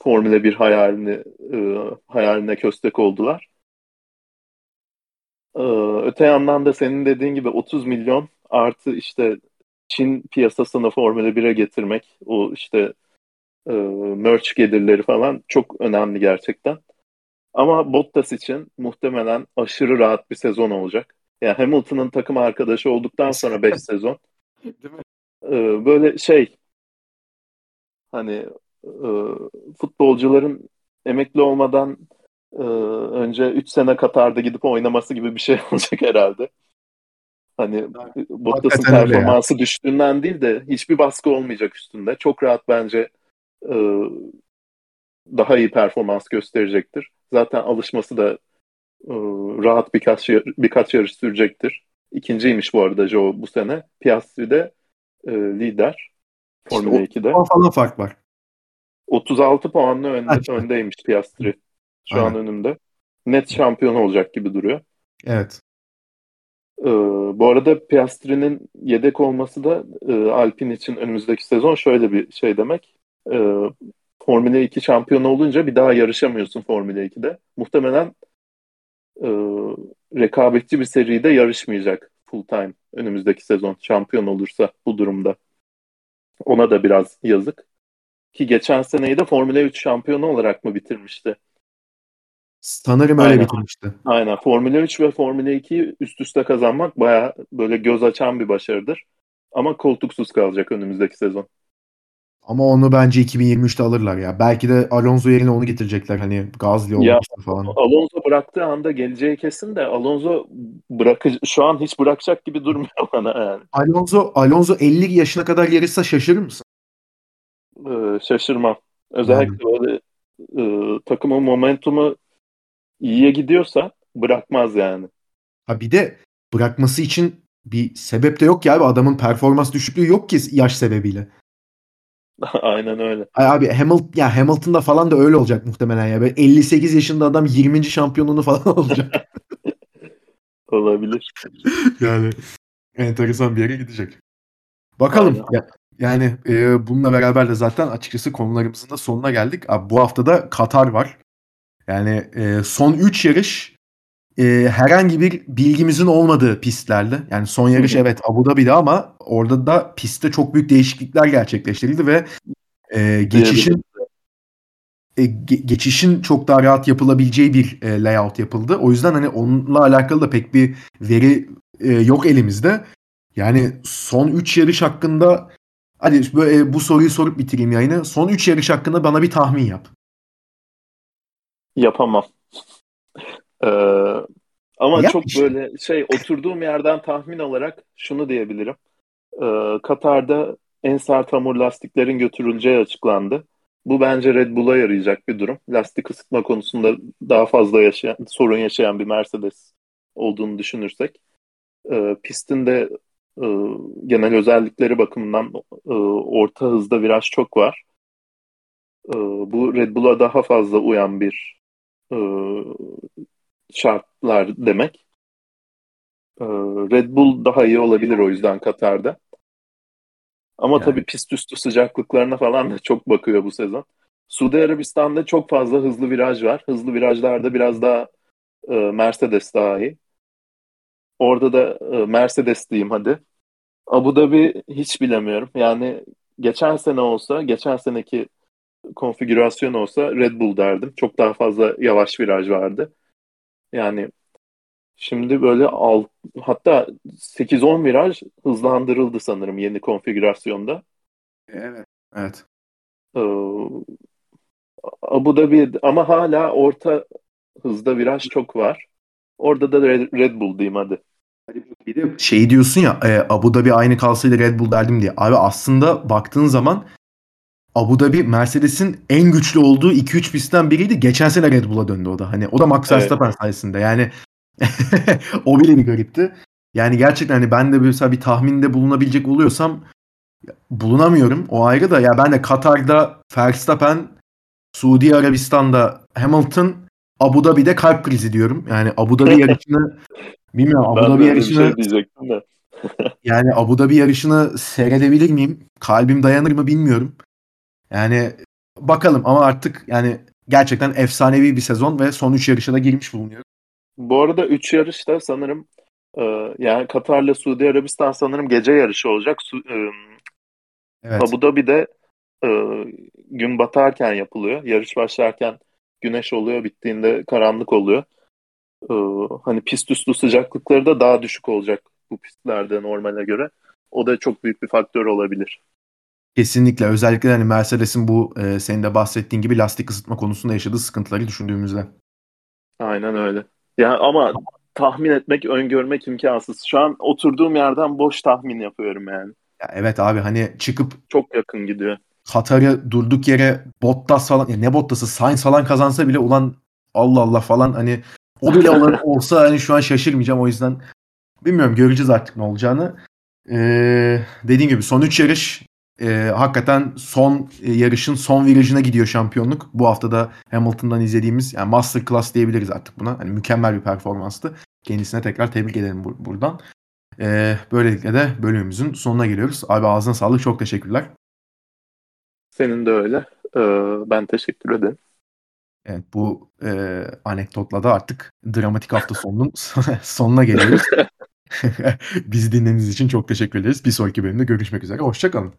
Formula 1 hayalini e, hayaline köstek oldular. Ee, öte yandan da senin dediğin gibi 30 milyon artı işte Çin piyasasını Formula 1'e getirmek, o işte e, merch gelirleri falan çok önemli gerçekten. Ama Bottas için muhtemelen aşırı rahat bir sezon olacak. Yani Hamilton'ın takım arkadaşı olduktan sonra 5 sezon. Değil mi? E, böyle şey hani e, futbolcuların emekli olmadan e, önce 3 sene Katar'da gidip oynaması gibi bir şey olacak herhalde. Hani Bottas'ın performansı düştüğünden değil de hiçbir baskı olmayacak üstünde. Çok rahat bence e, daha iyi performans gösterecektir. Zaten alışması da e, rahat birkaç birkaç yarış sürecektir. İkinciymiş bu arada Joe bu sene. Piastri de e, lider. Formula işte 2'de. falan fark var. 36 puanla önde, öndeymiş Piastri. Şu Aynen. an önümde. Net şampiyon olacak gibi duruyor. Evet. Ee, bu arada Piastri'nin yedek olması da e, Alpine için önümüzdeki sezon şöyle bir şey demek. E, Formula 2 şampiyonu olunca bir daha yarışamıyorsun Formula 2'de. Muhtemelen e, rekabetçi bir seride yarışmayacak full time önümüzdeki sezon şampiyon olursa bu durumda. Ona da biraz yazık. Ki geçen seneyi de Formula 3 şampiyonu olarak mı bitirmişti? Sanırım öyle Aynen. bitirmişti. Aynen. Formula 3 ve Formula 2'yi üst üste kazanmak baya böyle göz açan bir başarıdır. Ama koltuksuz kalacak önümüzdeki sezon. Ama onu bence 2023'te alırlar ya. Belki de Alonso yerine onu getirecekler hani Gazli olması falan. Alonso bıraktığı anda geleceği kesin de Alonso bırakı şu an hiç bırakacak gibi durmuyor bana yani. Alonso Alonso 50 yaşına kadar yarışsa şaşırır mısın? Ee, şaşırmam. Özellikle yani. böyle e, takımın momentumu iyiye gidiyorsa bırakmaz yani. Ha bir de bırakması için bir sebep de yok ya abi. Adamın performans düşüklüğü yok ki yaş sebebiyle. Aynen öyle. Ay abi Hamilton ya Hamilton'da falan da öyle olacak muhtemelen ya. Böyle 58 yaşında adam 20. şampiyonluğunu falan olacak. Olabilir. yani enteresan bir yere gidecek. Bakalım. Ya, yani e, bununla beraber de zaten açıkçası konularımızın da sonuna geldik. Abi, bu hafta da Katar var. Yani e, son 3 yarış e, herhangi bir bilgimizin olmadığı pistlerde. Yani son yarış evet Abu Dhabi'de ama orada da pistte çok büyük değişiklikler gerçekleştirildi ve e, geçişin e, geçişin çok daha rahat yapılabileceği bir e, layout yapıldı. O yüzden hani onunla alakalı da pek bir veri e, yok elimizde. Yani son 3 yarış hakkında hadi böyle bu soruyu sorup bitireyim yayını. Son 3 yarış hakkında bana bir tahmin yap. Yapamam. Ee, ama Yap çok işte. böyle şey oturduğum yerden tahmin olarak şunu diyebilirim. Ee, Katar'da en sert hamur lastiklerin götürüleceği açıklandı. Bu bence Red Bull'a yarayacak bir durum. Lastik ısıtma konusunda daha fazla yaşayan, sorun yaşayan bir Mercedes olduğunu düşünürsek. E, pistin de e, genel özellikleri bakımından e, orta hızda viraj çok var. E, bu Red Bull'a daha fazla uyan bir e, şartlar demek. E, Red Bull daha iyi olabilir o yüzden Katar'da. Ama yani. tabii pist üstü sıcaklıklarına falan da çok bakıyor bu sezon. Suudi Arabistan'da çok fazla hızlı viraj var. Hızlı virajlarda biraz daha e, Mercedes daha iyi. Orada da e, Mercedes diyeyim hadi. Abu Dhabi hiç bilemiyorum. Yani geçen sene olsa, geçen seneki konfigürasyon olsa Red Bull derdim. Çok daha fazla yavaş viraj vardı. Yani Şimdi böyle alt, hatta 8-10 viraj hızlandırıldı sanırım yeni konfigürasyonda. Evet. Evet. Ee, Abu Dhabi ama hala orta hızda viraj çok var. Orada da Red, Red Bull diyeyim hadi. Bir de şey diyorsun ya e, Abu Dhabi aynı kalsaydı Red Bull derdim diye. Abi aslında baktığın zaman Abu Dhabi Mercedes'in en güçlü olduğu 2-3 pistten biriydi. Geçen sene Red Bull'a döndü o da. Hani o da Max Verstappen evet. sayesinde. Yani o bile bir garipti. Yani gerçekten hani ben de mesela bir tahminde bulunabilecek oluyorsam bulunamıyorum. O ayrı da ya ben de Katar'da Verstappen, Suudi Arabistan'da Hamilton, Abu Dhabi'de kalp krizi diyorum. Yani Abu Dhabi yarışını bilmiyorum Abu Dhabi yarışını şey yani Abu Dhabi yarışını seyredebilir miyim? Kalbim dayanır mı bilmiyorum. Yani bakalım ama artık yani gerçekten efsanevi bir sezon ve son 3 yarışa da girmiş bulunuyor. Bu arada 3 yarışta sanırım Ee, yani Katar'la Suudi Arabistan sanırım gece yarışı olacak. Su, e, Evet. Abu Dhabi'de e, gün batarken yapılıyor. Yarış başlarken güneş oluyor, bittiğinde karanlık oluyor. Ee, hani pist üstü sıcaklıkları da daha düşük olacak bu pistlerde normale göre. O da çok büyük bir faktör olabilir. Kesinlikle. Özellikle hani Mercedes'in bu e, senin de bahsettiğin gibi lastik ısıtma konusunda yaşadığı sıkıntıları düşündüğümüzde. Aynen öyle. Ya ama tahmin etmek, öngörmek imkansız. Şu an oturduğum yerden boş tahmin yapıyorum yani. Ya evet abi hani çıkıp Çok yakın gidiyor. Katar'ı durduk yere Bottas falan ya ne Bottas'ı Sainz falan kazansa bile ulan Allah Allah falan hani o bile ol- olsa hani şu an şaşırmayacağım o yüzden bilmiyorum göreceğiz artık ne olacağını. Ee, dediğim gibi son 3 yarış e, hakikaten son e, yarışın son virajına gidiyor şampiyonluk. Bu hafta da Hamilton'dan izlediğimiz yani masterclass diyebiliriz artık buna. Hani mükemmel bir performanstı. Kendisine tekrar tebrik edelim bur- buradan. Ee, böylelikle de bölümümüzün sonuna geliyoruz. Abi ağzına sağlık çok teşekkürler. Senin de öyle. Ee, ben teşekkür ederim. Evet bu e, anekdotla da artık dramatik hafta sonunun sonuna geliyoruz. Bizi dinlediğiniz için çok teşekkür ederiz. Bir sonraki bölümde görüşmek üzere. Hoşçakalın.